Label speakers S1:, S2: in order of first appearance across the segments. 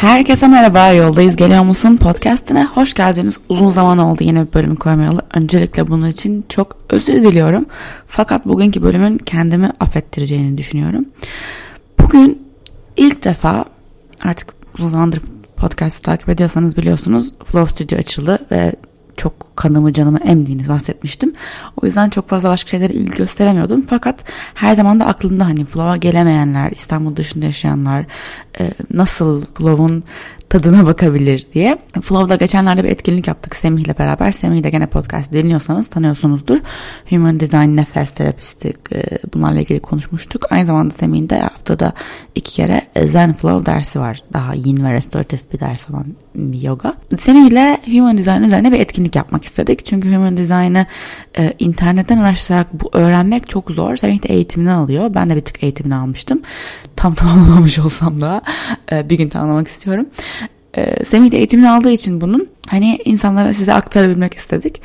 S1: Herkese merhaba, Yoldayız Geliyor Musun podcastine hoş geldiniz. Uzun zaman oldu yeni bir bölüm koymayalı. Öncelikle bunun için çok özür diliyorum. Fakat bugünkü bölümün kendimi affettireceğini düşünüyorum. Bugün ilk defa artık uzun zamandır podcast takip ediyorsanız biliyorsunuz Flow Studio açıldı ve çok kanımı canımı emdiğiniz bahsetmiştim. O yüzden çok fazla başka şeylere ilgi gösteremiyordum. Fakat her zaman da aklımda hani Flow'a gelemeyenler, İstanbul dışında yaşayanlar e, nasıl Flow'un tadına bakabilir diye. Flow'da geçenlerde bir etkinlik yaptık Semih ile beraber. Semih de gene podcast dinliyorsanız tanıyorsunuzdur. Human Design Nefes terapisti e, bunlarla ilgili konuşmuştuk. Aynı zamanda Semih'in de haftada iki kere Zen Flow dersi var. Daha yin ve restoratif bir ders olan bir yoga. Semih ile Human Design üzerine bir etkinlik yapmak istedik. Çünkü Human Design'ı e, internetten araştırarak bu öğrenmek çok zor. Semih de eğitimini alıyor. Ben de bir tık eğitimini almıştım. Tam tamamlamamış olsam da e, bir gün tamamlamak istiyorum. E, Semih de eğitimini aldığı için bunun hani insanlara size aktarabilmek istedik.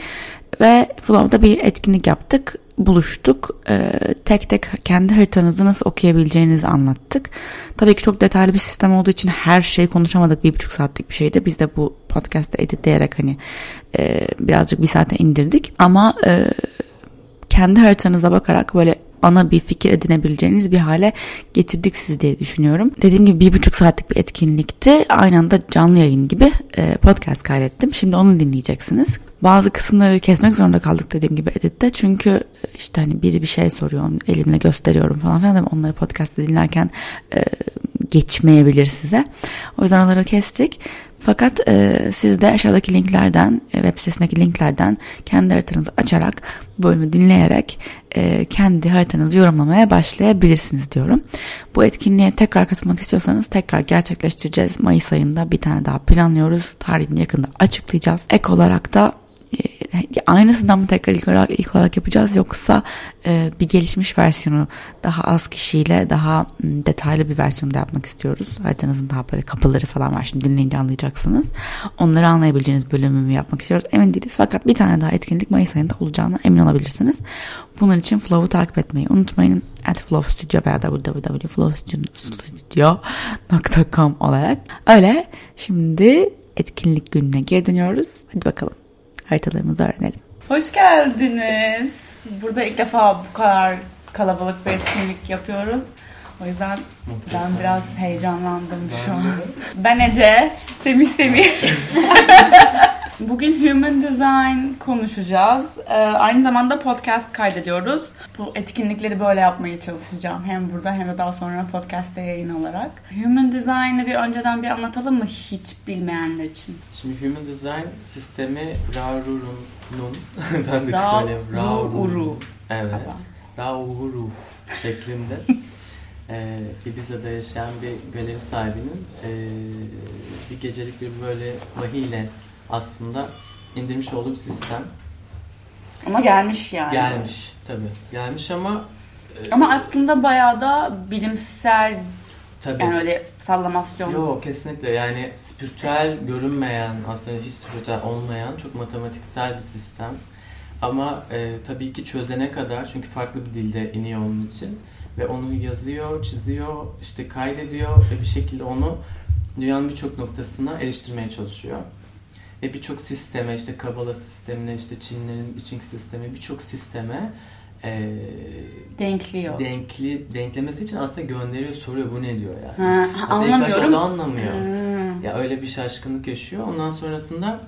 S1: Ve Flow'da bir etkinlik yaptık. Buluştuk. E, tek tek kendi haritanızı nasıl okuyabileceğinizi anlattık. Tabii ki çok detaylı bir sistem olduğu için her şeyi konuşamadık. Bir buçuk saatlik bir şeydi. Biz de bu podcast'te editleyerek hani e, birazcık bir saate indirdik. Ama e, kendi haritanıza bakarak böyle ana bir fikir edinebileceğiniz bir hale getirdik sizi diye düşünüyorum. Dediğim gibi bir buçuk saatlik bir etkinlikti. Aynı anda canlı yayın gibi e, podcast kaydettim. Şimdi onu dinleyeceksiniz. Bazı kısımları kesmek zorunda kaldık dediğim gibi editte. Çünkü e, işte hani biri bir şey soruyor, elimle gösteriyorum falan filan. Onları podcast'ta dinlerken e, geçmeyebilir size. O yüzden onları kestik. Fakat e, siz de aşağıdaki linklerden, e, web sitesindeki linklerden kendi haritanızı açarak, bölümü dinleyerek e, kendi haritanızı yorumlamaya başlayabilirsiniz diyorum. Bu etkinliğe tekrar katılmak istiyorsanız tekrar gerçekleştireceğiz. Mayıs ayında bir tane daha planlıyoruz. Tarihini yakında açıklayacağız. Ek olarak da aynısından mı tekrar ilk olarak, ilk olarak yapacağız yoksa e, bir gelişmiş versiyonu daha az kişiyle daha detaylı bir versiyonda yapmak istiyoruz. Haritanızın daha böyle kapıları falan var şimdi dinleyince anlayacaksınız. Onları anlayabileceğiniz bölümümü yapmak istiyoruz. Emin değiliz fakat bir tane daha etkinlik Mayıs ayında olacağına emin olabilirsiniz. Bunun için Flow'u takip etmeyi unutmayın. At Flow Studio veya www.flowstudio.com olarak. Öyle şimdi etkinlik gününe geri dönüyoruz. Hadi bakalım haritalarımızı öğrenelim. Hoş geldiniz. Burada ilk defa bu kadar kalabalık bir etkinlik yapıyoruz. O yüzden Muhteşem. ben biraz heyecanlandım ben şu an. Ben Ece, Semih Semih. Bugün Human Design konuşacağız. Ee, aynı zamanda podcast kaydediyoruz. Bu etkinlikleri böyle yapmaya çalışacağım. Hem burada hem de daha sonra podcast'te yayın olarak. Human Design'ı bir önceden bir anlatalım mı hiç bilmeyenler için?
S2: Şimdi Human Design sistemi Rauru'nun ben de
S1: Ra söyleyeyim. Rauru.
S2: Evet. Rauru şeklinde. ee, Ibiza'da yaşayan bir galeri sahibinin e, bir gecelik bir böyle vahiyle aslında indirmiş olduğu bir sistem.
S1: Ama gelmiş yani.
S2: Gelmiş tabii. Gelmiş ama
S1: e, ama aslında bayağı da bilimsel tabii. yani öyle sallamasyon.
S2: Yok kesinlikle yani spiritüel görünmeyen aslında hiç spiritüel olmayan çok matematiksel bir sistem. Ama e, tabii ki çözene kadar çünkü farklı bir dilde iniyor onun için ve onu yazıyor, çiziyor, işte kaydediyor ve bir şekilde onu dünyanın birçok noktasına eriştirmeye çalışıyor ve birçok sisteme işte Kabala sistemine işte Çinlerin içink sistemi birçok sisteme e,
S1: denkliyor.
S2: Denkli denklemesi için aslında gönderiyor, soruyor bu ne diyor yani.
S1: Ha, aslında anlamıyorum.
S2: İlk anlamıyor. Hmm. Ya öyle bir şaşkınlık yaşıyor. Ondan sonrasında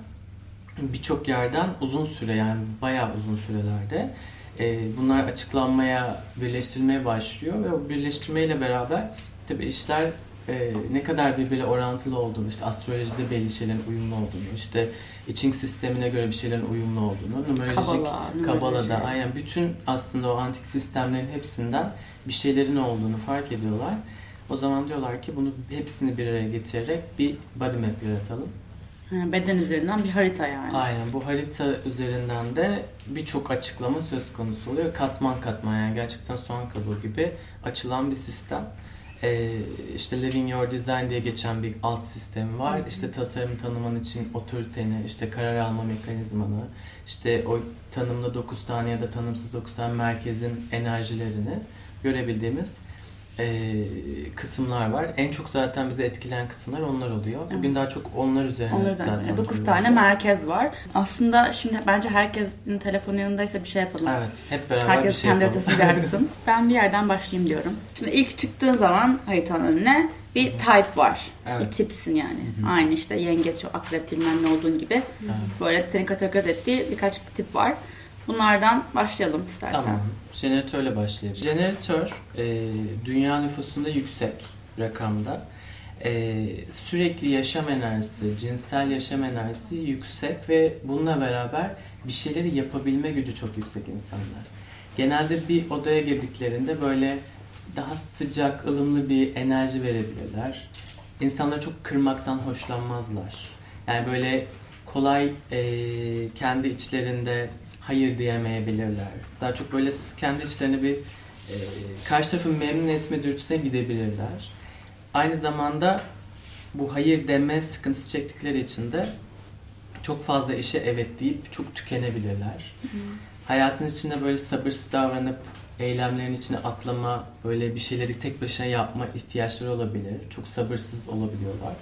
S2: birçok yerden uzun süre yani bayağı uzun sürelerde e, bunlar açıklanmaya, birleştirilmeye başlıyor ve o birleştirmeyle beraber tabi işler e, ne kadar birbiriyle orantılı olduğunu, işte astrolojide belli şeylerin uyumlu olduğunu, işte içing sistemine göre bir şeylerin uyumlu olduğunu, numerolojik Kabala, Kabala'da aynen bütün aslında o antik sistemlerin hepsinden bir şeylerin olduğunu fark ediyorlar. O zaman diyorlar ki bunu hepsini bir araya getirerek bir body map yaratalım.
S1: beden üzerinden bir harita yani.
S2: Aynen bu harita üzerinden de birçok açıklama söz konusu oluyor. Katman katman yani gerçekten soğan kabuğu gibi açılan bir sistem e, işte Living Your Design diye geçen bir alt sistemi var. Hı hı. İşte tasarım tanıman için otoriteni, işte karar alma mekanizmanı, işte o tanımlı 9 tane ya da tanımsız 9 tane merkezin enerjilerini görebildiğimiz e, kısımlar var. En çok zaten bizi etkileyen kısımlar onlar oluyor. Bugün daha çok onlar üzerine
S3: Onlar
S2: zaten.
S3: üzerine. 9
S2: duracağız.
S3: tane merkez var. Aslında şimdi bence herkesin telefonu yanındaysa bir şey yapalım.
S2: Evet. Hep beraber
S3: Herkes
S2: bir şey
S3: kendi bir açsın. ben bir yerden başlayayım diyorum. Şimdi ilk çıktığın zaman haritanın önüne bir type var.
S2: Evet.
S3: Bir tipsin yani. Aynı işte yengeç, akrep bilmem ne olduğun gibi. Böyle senin kategorize ettiği birkaç tip var. Bunlardan başlayalım istersen.
S2: Tamam. Jeneratörle başlayalım. Jeneratör e, dünya nüfusunda yüksek rakamda. E, sürekli yaşam enerjisi, cinsel yaşam enerjisi yüksek ve bununla beraber bir şeyleri yapabilme gücü çok yüksek insanlar. Genelde bir odaya girdiklerinde böyle daha sıcak, ılımlı bir enerji verebilirler. İnsanları çok kırmaktan hoşlanmazlar. Yani böyle kolay e, kendi içlerinde hayır diyemeyebilirler. Daha çok böyle kendi içlerine bir e, karşı tarafı memnun etme dürtüsüne gidebilirler. Aynı zamanda bu hayır deme sıkıntısı çektikleri için de çok fazla işe evet deyip çok tükenebilirler. Hayatın içinde böyle sabırsız davranıp eylemlerin içine atlama, böyle bir şeyleri tek başına yapma ihtiyaçları olabilir. Çok sabırsız olabiliyorlar.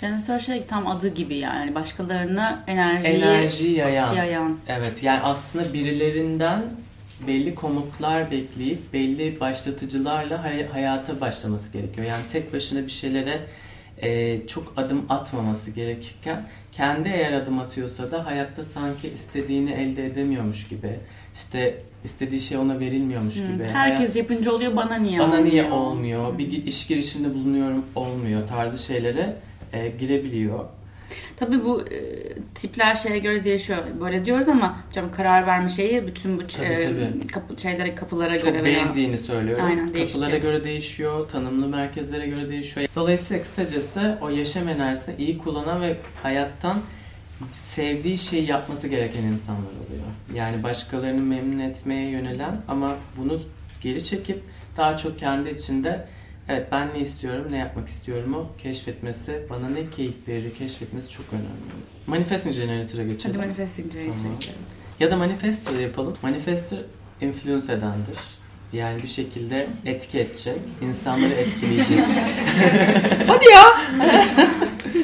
S3: Jeneratör şey tam adı gibi yani. Başkalarına enerjiyi
S2: Enerji yayan.
S3: yayan.
S2: Evet yani aslında birilerinden belli komutlar bekleyip belli başlatıcılarla hay- hayata başlaması gerekiyor. Yani tek başına bir şeylere e, çok adım atmaması gerekirken kendi eğer adım atıyorsa da hayatta sanki istediğini elde edemiyormuş gibi işte istediği şey ona verilmiyormuş
S3: Hı,
S2: gibi.
S3: Herkes
S2: Hayat-
S3: yapınca oluyor bana niye
S2: bana
S3: olmuyor?
S2: niye olmuyor, bir iş girişiminde bulunuyorum olmuyor tarzı şeylere e, girebiliyor.
S3: Tabii bu e, tipler şeye göre değişiyor. Böyle diyoruz ama canım karar verme şeyi bütün bu
S2: Tabii,
S3: e,
S2: tabii.
S3: kapı, şeylere kapılara
S2: Çok
S3: göre veya
S2: bezdiğini söylüyorum.
S3: Aynen, değişecek.
S2: Kapılara göre değişiyor, tanımlı merkezlere göre değişiyor. Dolayısıyla kısacası o yaşam enerjisini iyi kullanan ve hayattan sevdiği şeyi yapması gereken insanlar oluyor. Yani başkalarını memnun etmeye yönelen ama bunu geri çekip daha çok kendi içinde evet ben ne istiyorum, ne yapmak istiyorum o keşfetmesi, bana ne keyif verir keşfetmesi çok önemli. Manifesting Generator'a geçelim.
S3: Hadi manifesting generator'a
S2: Tamam.
S3: geçelim.
S2: Ya da manifestor yapalım. Manifestor influence edendir. Yani bir şekilde etki edecek, insanları etkileyecek.
S3: Hadi ya.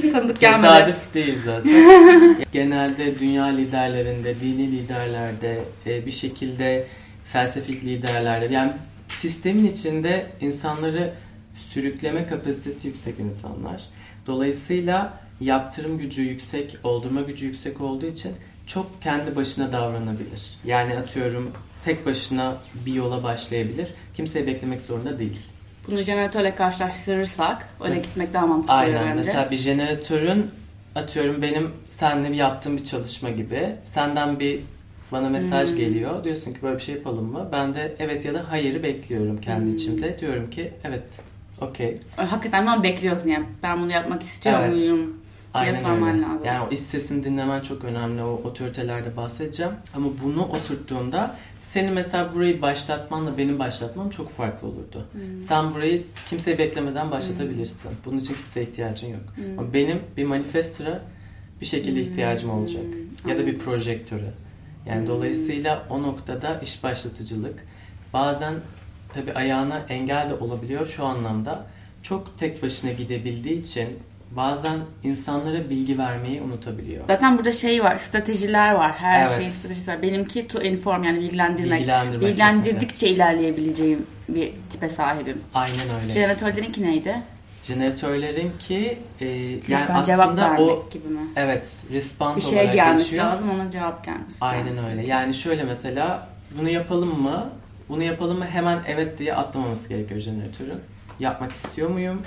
S3: Tanıdık gelmedi.
S2: Tesadüf değil zaten. Genelde dünya liderlerinde, dini liderlerde, e, bir şekilde felsefik liderlerde yani sistemin içinde insanları sürükleme kapasitesi yüksek insanlar. Dolayısıyla yaptırım gücü yüksek, oldurma gücü yüksek olduğu için çok kendi başına davranabilir. Yani atıyorum tek başına bir yola başlayabilir. Kimseyi beklemek zorunda değil.
S3: Bunu jeneratörle karşılaştırırsak öyle
S2: Mes-
S3: gitmek daha mantıklı
S2: Aynen.
S3: bence.
S2: Mesela bir jeneratörün atıyorum benim seninle yaptığım bir çalışma gibi. Senden bir bana mesaj
S3: Hmm.
S2: geliyor. Diyorsun ki böyle bir şey yapalım mı? Ben de evet ya da hayırı bekliyorum kendi
S3: Hmm.
S2: içimde. Diyorum ki evet okey.
S3: Hakikaten ama bekliyorsun yani. Ben bunu yapmak istiyor
S2: Evet.
S3: muyum?
S2: Aynen
S3: sorman
S2: öyle.
S3: lazım.
S2: Yani o iç sesini dinlemen çok önemli. O otoritelerde bahsedeceğim. Ama bunu oturttuğunda senin mesela burayı başlatmanla benim başlatmam çok farklı olurdu.
S3: Hmm.
S2: Sen burayı kimseyi beklemeden başlatabilirsin. Bunun için kimseye ihtiyacın yok.
S3: Hmm.
S2: Ama benim bir manifestora bir şekilde ihtiyacım
S3: Hmm.
S2: olacak. Ya da bir projektöre. Yani
S3: Hmm.
S2: dolayısıyla o noktada iş başlatıcılık bazen tabi ayağına engel de olabiliyor şu anlamda. Çok tek başına gidebildiği için bazen insanlara bilgi vermeyi unutabiliyor.
S3: Zaten burada şey var, stratejiler var. Her
S2: Evet.
S3: şeyin stratejisi var. Benimki to inform yani bilgilendirmek.
S2: Bilgilendirmek
S3: Bilgilendirdikçe ilerleyebileceğim bir tipe sahibim.
S2: Ayın öyle.
S3: Jeneratörlerinki neydi?
S2: Jeneratörlerin ki e, yani
S3: Resmen cevap
S2: aslında
S3: vermek
S2: o
S3: gibi mi?
S2: evet respond
S3: Bir şeye
S2: olarak
S3: gelmesi
S2: geçiyor.
S3: lazım, ona cevap gelmesi
S2: Aynen
S3: lazım.
S2: öyle. Yani şöyle mesela bunu yapalım mı? Bunu yapalım mı? Hemen evet diye atlamaması gerekiyor jeneratörün. Yapmak istiyor muyum?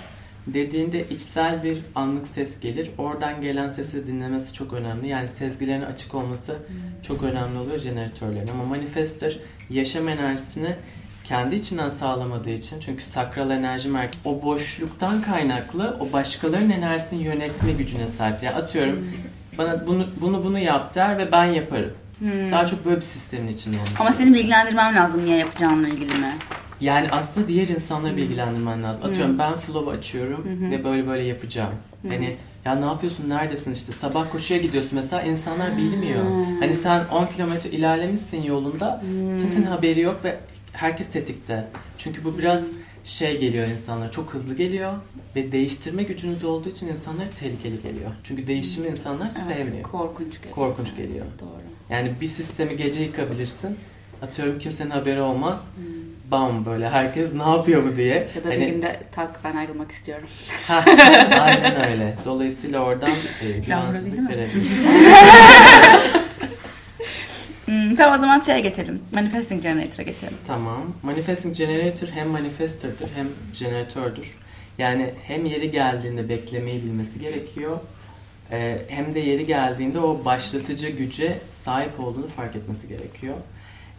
S2: Dediğinde içsel bir anlık ses gelir. Oradan gelen sesi dinlemesi çok önemli. Yani sezgilerin açık olması çok önemli oluyor jeneratörlerin. Ama manifestor yaşam enerjisini kendi içinden sağlamadığı için çünkü sakral enerji merkezi o boşluktan kaynaklı o başkalarının enerjisini yönetme gücüne sahip. Yani atıyorum bana bunu bunu bunu yap der ve ben yaparım.
S3: Hmm.
S2: Daha çok böyle bir sistemin içinde olması.
S3: Ama seni bilgilendirmem lazım niye yapacağınla ilgili mi?
S2: Yani aslında diğer insanları bilgilendirmen lazım. Atıyorum
S3: Hmm.
S2: ben flow açıyorum ve böyle böyle yapacağım. Hani ya ne yapıyorsun neredesin işte sabah koşuya gidiyorsun mesela insanlar bilmiyor.
S3: Hmm.
S2: Hani sen 10 kilometre ilerlemişsin yolunda kimsenin haberi yok ve herkes tetikte. Çünkü bu biraz şey geliyor insanlara çok hızlı geliyor ve değiştirme gücünüz olduğu için insanlara tehlikeli geliyor. Çünkü değişimi insanlar
S3: evet,
S2: sevmiyor.
S3: Korkunç geliyor.
S2: Korkunç geliyor.
S3: Doğru.
S2: Yani bir sistemi gece yıkabilirsin. Atıyorum kimsenin haberi olmaz.
S3: Hmm.
S2: Bam böyle herkes ne yapıyor bu diye.
S3: Ya da
S2: Hani-
S3: bir günde tak ben ayrılmak istiyorum.
S2: Aynen öyle. Dolayısıyla oradan e, güvensizlik
S3: mi?
S2: verebilir.
S3: Hmm, tamam o zaman şeye geçelim. Manifesting Generator'a geçelim.
S2: Tamam. Manifesting Generator hem manifestor'dır hem jeneratördür. Yani hem yeri geldiğinde beklemeyi bilmesi gerekiyor. e, Hem de yeri geldiğinde o başlatıcı güce sahip olduğunu fark etmesi gerekiyor.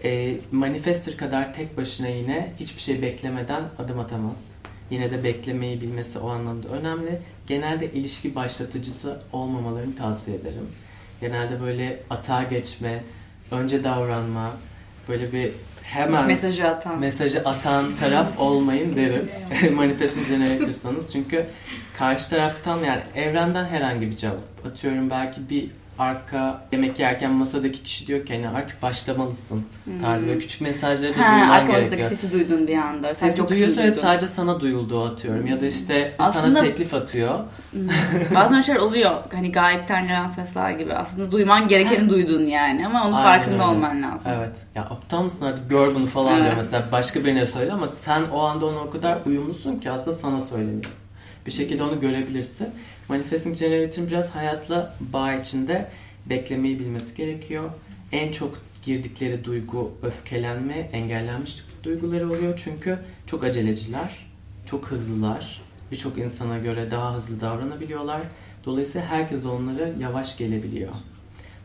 S2: E, Manifestor kadar tek başına yine hiçbir şey beklemeden adım atamaz. Yine de beklemeyi bilmesi o anlamda önemli. Genelde ilişki başlatıcısı olmamalarını tavsiye ederim. Genelde böyle atağa geçme, önce davranma, böyle bir hemen
S3: Mesajı atan.
S2: mesajı atan taraf olmayın derim. Manifesting Generator'sanız. Çünkü karşı taraftan yani evrenden herhangi bir cevap. Atıyorum belki bir arka yemek yerken masadaki kişi diyor ki hani artık başlamalısın tarzı böyle küçük mesajları da
S3: Hmm.
S2: duyman gerekiyor.
S3: sesi duydun bir anda. Sen
S2: Sesi
S3: çok
S2: duyuyorsun ve sadece sana duyulduğu atıyorum. Ya da işte
S3: Aslında-
S2: sana teklif atıyor.
S3: Hmm. Bazen şeyler oluyor. Hani gayipten gelen sesler gibi. Aslında duyman gerekeni duydun yani. Ama onun
S2: Aynen
S3: farkında
S2: öyle.
S3: olman lazım.
S2: Evet. Ya aptal mısın artık gör bunu falan diyor
S3: Evet.
S2: mesela. Başka birine söyle ama sen o anda ona o kadar uyumlusun ki aslında sana söyleniyor. Bir şekilde onu görebilirsin. Manifesting Generator'ın biraz hayatla bağ içinde beklemeyi bilmesi gerekiyor. En çok girdikleri duygu öfkelenme, engellenmiş duyguları oluyor. Çünkü çok aceleciler, çok hızlılar. Birçok insana göre daha hızlı davranabiliyorlar. Dolayısıyla herkes onlara yavaş gelebiliyor.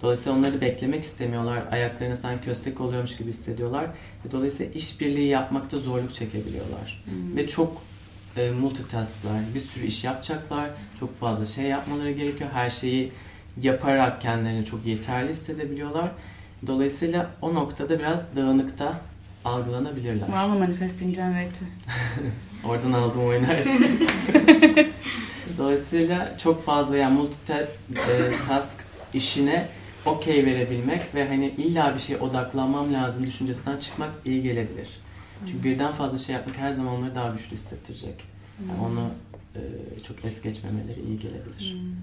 S2: Dolayısıyla onları beklemek istemiyorlar. Ayaklarına sanki köstek oluyormuş gibi hissediyorlar. Ve dolayısıyla işbirliği yapmakta zorluk çekebiliyorlar.
S3: Hmm.
S2: Ve çok e, multitask'lar. Bir sürü iş yapacaklar. Çok fazla şey yapmaları gerekiyor. Her şeyi yaparak kendilerini çok yeterli hissedebiliyorlar. Dolayısıyla o noktada biraz dağınıkta algılanabilirler.
S3: Var mı Manifesting Generator?
S2: Oradan aldığım oynar. Dolayısıyla çok fazla yani multitask işine okey verebilmek ve hani illa bir şeye odaklanmam lazım düşüncesinden çıkmak iyi gelebilir. Çünkü birden fazla şey yapmak her zaman onları daha güçlü hissettirecek. Yani onu e, çok es geçmemeleri iyi gelebilir.
S3: Hmm.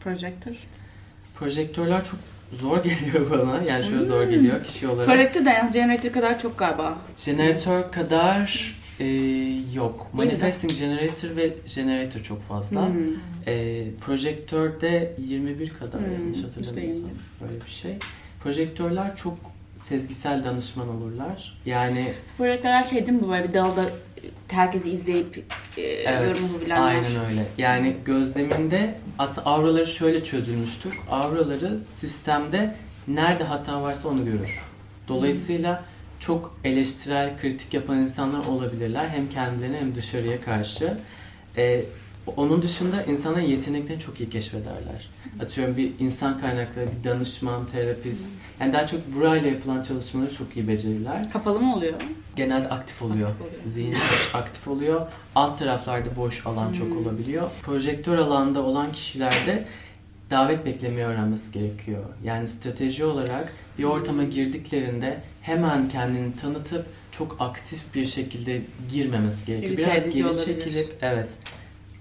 S3: Projector.
S2: Projektörler çok zor geliyor bana. Yani şöyle zor geliyor kişi olarak.
S3: Projector da yalnız Generator kadar çok galiba.
S2: Jeneratör kadar e, yok. Manifesting Generator ve Generator çok fazla.
S3: Hmm.
S2: E, projektörde 21 kadar
S3: Hmm,
S2: yanlış hatırlamıyorsam böyle bir şey. Projektörler çok sezgisel danışman olurlar. Yani
S3: Projektörler şey değil mi bu böyle bir dalda e, herkesi izleyip e, yorum yapabilenler.
S2: aynen öyle. Yani gözleminde aslında auraları şöyle çözülmüştür. Auraları sistemde nerede hata varsa onu görür. Dolayısıyla çok eleştirel, kritik yapan insanlar olabilirler. Hem kendilerine hem dışarıya karşı. Ee, onun dışında insanların yeteneklerini çok iyi keşfederler. Atıyorum bir insan kaynakları, bir danışman, terapist. Yani daha çok burayla yapılan çalışmaları çok iyi becerirler.
S3: Kapalı mı oluyor?
S2: Genelde aktif oluyor.
S3: Aktif oluyor.
S2: Zihin çok aktif oluyor. Alt taraflarda boş alan çok
S3: Hmm.
S2: olabiliyor. Projektör alanda olan kişilerde davet beklemeyi öğrenmesi gerekiyor. Yani strateji olarak bir ortama girdiklerinde hemen kendini tanıtıp çok aktif bir şekilde girmemesi gerekiyor. Biraz geri
S3: olabilir.
S2: çekilip evet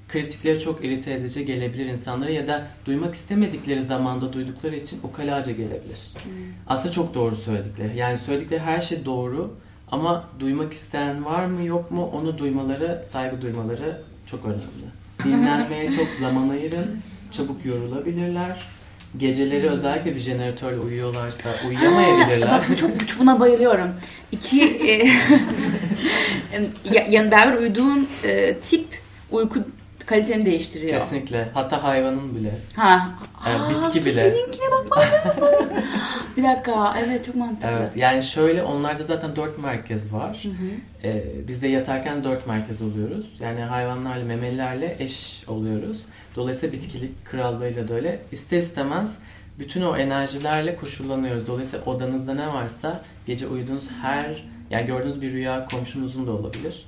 S2: kritikleri çok irite edici gelebilir insanlara ya da duymak istemedikleri zamanda duydukları için ukalaca gelebilir.
S3: Hmm.
S2: Aslında çok doğru söyledikleri. Yani söyledikleri her şey doğru ama duymak isteyen var mı yok mu onu duymaları, saygı duymaları çok önemli. Dinlenmeye çok zaman ayırın. Çabuk yorulabilirler. Geceleri özellikle bir jeneratörle uyuyorlarsa uyuyamayabilirler.
S3: Bak bu çok bu- buna bayılıyorum. İki e, ya- yani beraber uyuduğun e, tip uyku kaliteni değiştiriyor.
S2: Kesinlikle. Hatta hayvanın bile.
S3: Ha.
S2: Evet,
S3: Aa,
S2: bitki bile.
S3: Seninkine bakmam lazım. bir dakika. Evet çok mantıklı.
S2: Evet. Yani şöyle onlarda zaten dört merkez var.
S3: Hı hı.
S2: Ee, biz de yatarken dört merkez oluyoruz. Yani hayvanlarla, memelilerle eş oluyoruz. Dolayısıyla bitkilik krallığıyla da öyle. İster istemez bütün o enerjilerle koşullanıyoruz. Dolayısıyla odanızda ne varsa gece uyuduğunuz her, yani gördüğünüz bir rüya komşunuzun da olabilir.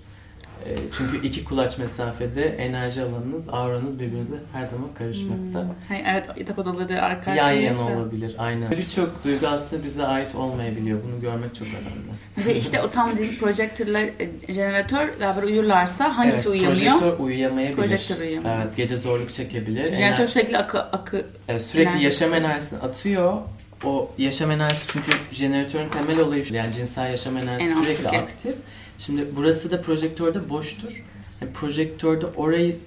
S2: E, çünkü iki kulaç mesafede enerji alanınız, auranız birbirinize her zaman karışmakta.
S3: Hmm. evet, yatak odaları arka
S2: Yan yana olabilir, aynen. Birçok duygu aslında bize ait olmayabiliyor. Bunu görmek çok önemli.
S3: De işte o tam dediğim projektörler, e, jeneratör beraber uyurlarsa hangisi evet, uyuyamıyor?
S2: Projektör uyuyamayabilir. Projektör uyuyamıyor. Evet, gece zorluk çekebilir.
S3: Jeneratör Ener- sürekli akı, akı
S2: evet, sürekli enerji yaşam enerjisini atıyor o yaşam enerjisi çünkü jeneratörün temel olayı şu. Yani cinsel yaşam enerjisi en sürekli aktif. aktif. Şimdi burası da projektörde boştur. Yani projektörde orayı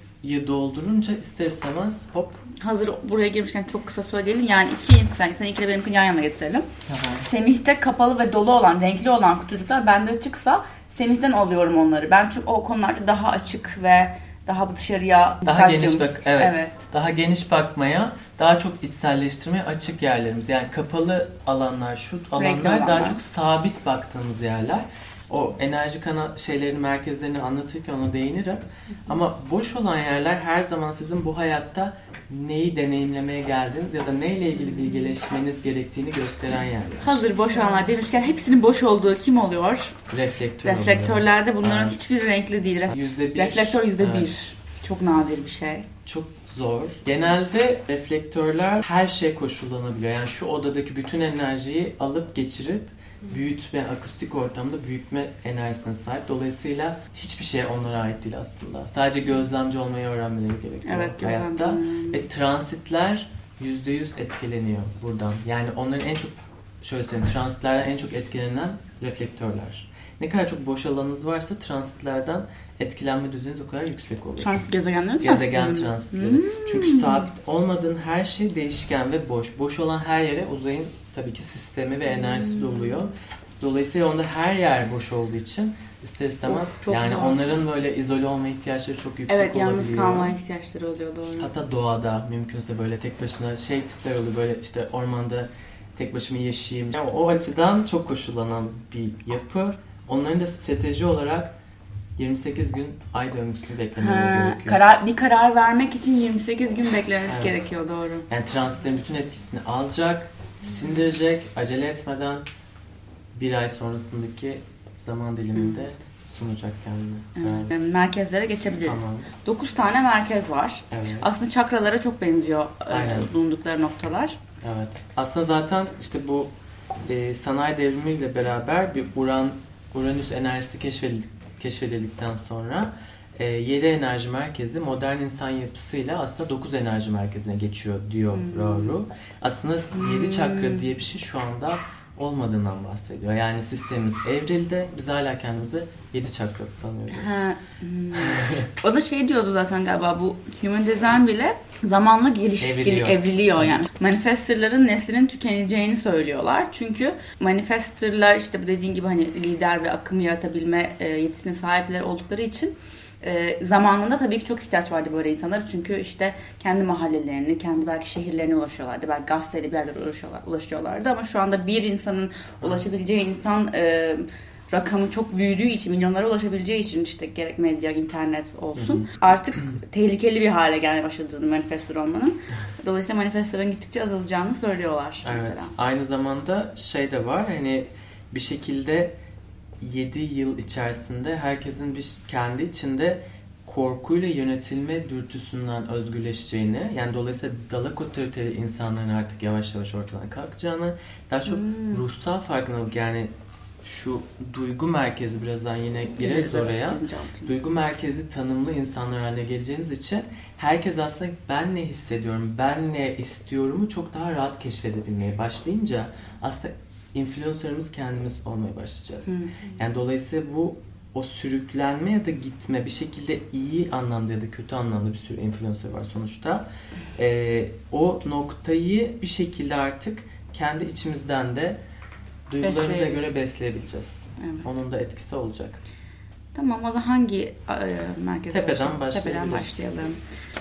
S2: doldurunca ister istemez hop.
S3: Hazır buraya girmişken çok kısa söyleyelim. Yani iki insan, sen ikiyle benimkini yan yana getirelim. Tamam. Semih'te kapalı ve dolu olan, renkli olan kutucuklar bende açıksa Semih'ten alıyorum onları. Ben çünkü o konularda daha açık ve daha dışarıya
S2: daha geniş bak evet, evet. Daha geniş bakmaya, daha çok içselleştirmeye açık yerlerimiz. Yani kapalı alanlar, şu alanlar daha çok sabit baktığımız yerler. O enerji kanal şeylerin merkezlerini anlatırken ona değinirim. Ama boş olan yerler her zaman sizin bu hayatta neyi deneyimlemeye geldiniz ya da neyle ilgili bilgileşmeniz gerektiğini gösteren yerler.
S3: Hazır boş alanlar demişken hepsinin boş olduğu kim oluyor?
S2: Reflektör
S3: Reflektörlerde bunların evet. hiçbir renkli değil. Yüzde bir. Reflektör yüzde evet. bir. Çok nadir bir şey.
S2: Çok zor. Genelde reflektörler her şey koşullanabiliyor. Yani şu odadaki bütün enerjiyi alıp geçirip büyütme, akustik ortamda büyütme enerjisine sahip. Dolayısıyla hiçbir şey onlara ait değil aslında. Sadece gözlemci olmayı öğrenmeleri gerekiyor evet, hayatta. Ve transitler %100 etkileniyor buradan. Yani onların en çok şöyle söyleyeyim, transitlerden en çok etkilenen reflektörler. Ne kadar çok boş alanınız varsa transitlerden etkilenme düzeyiniz o kadar yüksek olur.
S3: Transit gezegenlerin
S2: Gezegen transitleri. Hmm. Çünkü sabit olmadığın her şey değişken ve boş. Boş olan her yere uzayın tabii ki sistemi ve enerjisi hmm. doluyor. Dolayısıyla onda her yer boş olduğu için ister istemez çok yani zor. onların böyle izole olma ihtiyaçları çok yüksek
S3: evet, olabiliyor. Evet yalnız kalma ihtiyaçları oluyor doğru.
S2: Hatta doğada mümkünse böyle tek başına şey tipler oluyor böyle işte ormanda tek başıma yaşayayım. Yani o açıdan çok koşullanan bir yapı. Onların da strateji olarak 28 gün ay döngüsünü beklemeleri gerekiyor.
S3: Karar, bir karar vermek için 28 gün beklemesi evet. gerekiyor doğru.
S2: Yani transitlerin bütün etkisini alacak, sindirecek, acele etmeden bir ay sonrasındaki zaman diliminde sunacak kendini.
S3: Evet. Evet. Merkezlere geçebiliriz. Tamam. 9 tane merkez var. Evet. Aslında çakralara çok benziyor e, Aynen. bulundukları noktalar.
S2: Evet. Aslında zaten işte bu e, sanayi devrimiyle beraber bir Uran Uranüs enerjisi keşfedildik keşfedildikten sonra e, 7 enerji merkezi modern insan yapısıyla aslında 9 enerji merkezine geçiyor diyor hmm. Rauru. Aslında 7 hmm. çakra diye bir şey şu anda olmadığından bahsediyor. Yani sistemimiz evrildi. Biz hala kendimizi 7 çakralı sanıyoruz. Ha,
S3: hmm. o da şey diyordu zaten galiba bu Human Design bile zamanla geliş, evriliyor. evriliyor yani. Manifesterların neslinin tükeneceğini söylüyorlar. Çünkü manifesterlar işte bu dediğin gibi hani lider ve akım yaratabilme e, yetisine sahipler oldukları için e, zamanında tabii ki çok ihtiyaç vardı böyle insanlar. Çünkü işte kendi mahallelerini, kendi belki şehirlerine ulaşıyorlardı. Belki gazeteyle bir yerlere ulaşıyorlar, ulaşıyorlardı. Ama şu anda bir insanın ulaşabileceği insan e, rakamı çok büyüdüğü için, milyonlara ulaşabileceği için işte gerek medya, internet olsun. Hı hı. Artık tehlikeli bir hale gelmeye başladığını manifestör olmanın. Dolayısıyla manifestörün gittikçe azalacağını söylüyorlar
S2: evet. mesela. Aynı zamanda şey de var hani bir şekilde 7 yıl içerisinde herkesin bir kendi içinde korkuyla yönetilme dürtüsünden özgürleşeceğini yani dolayısıyla dalak otoriteli insanların artık yavaş yavaş ortadan kalkacağını daha çok hmm. ruhsal farkındalık yani şu duygu merkezi birazdan yine gireriz evet, oraya. Duygu merkezi tanımlı insanlar haline geleceğiniz için herkes aslında ben ne hissediyorum, ben ne istiyorumu çok daha rahat keşfedebilmeye başlayınca aslında influencer'ımız kendimiz olmaya başlayacağız. Hı. Yani dolayısıyla bu o sürüklenme ya da gitme bir şekilde iyi anlamda ya da kötü anlamda bir sürü influencer var sonuçta. Ee, o noktayı bir şekilde artık kendi içimizden de duygularımıza göre besleyebileceğiz. Evet. Onun da etkisi olacak.
S3: Tamam o zaman hangi e, merkeze
S2: Tepeden başlayalım.
S3: Tepeden başlayalım.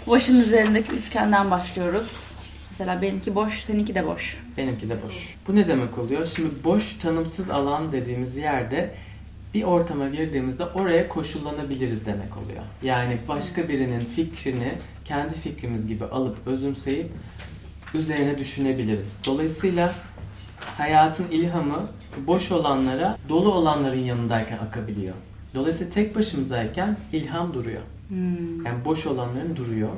S3: Başın üzerindeki üçgenden başlıyoruz. Mesela benimki boş, seninki de boş.
S2: Benimki de boş. Bu ne demek oluyor? Şimdi boş tanımsız alan dediğimiz yerde bir ortama girdiğimizde oraya koşullanabiliriz demek oluyor. Yani başka birinin fikrini kendi fikrimiz gibi alıp özümseyip üzerine düşünebiliriz. Dolayısıyla hayatın ilhamı boş olanlara dolu olanların yanındayken akabiliyor. Dolayısıyla tek başımızayken ilham duruyor.
S3: Hmm.
S2: Yani boş olanların duruyor.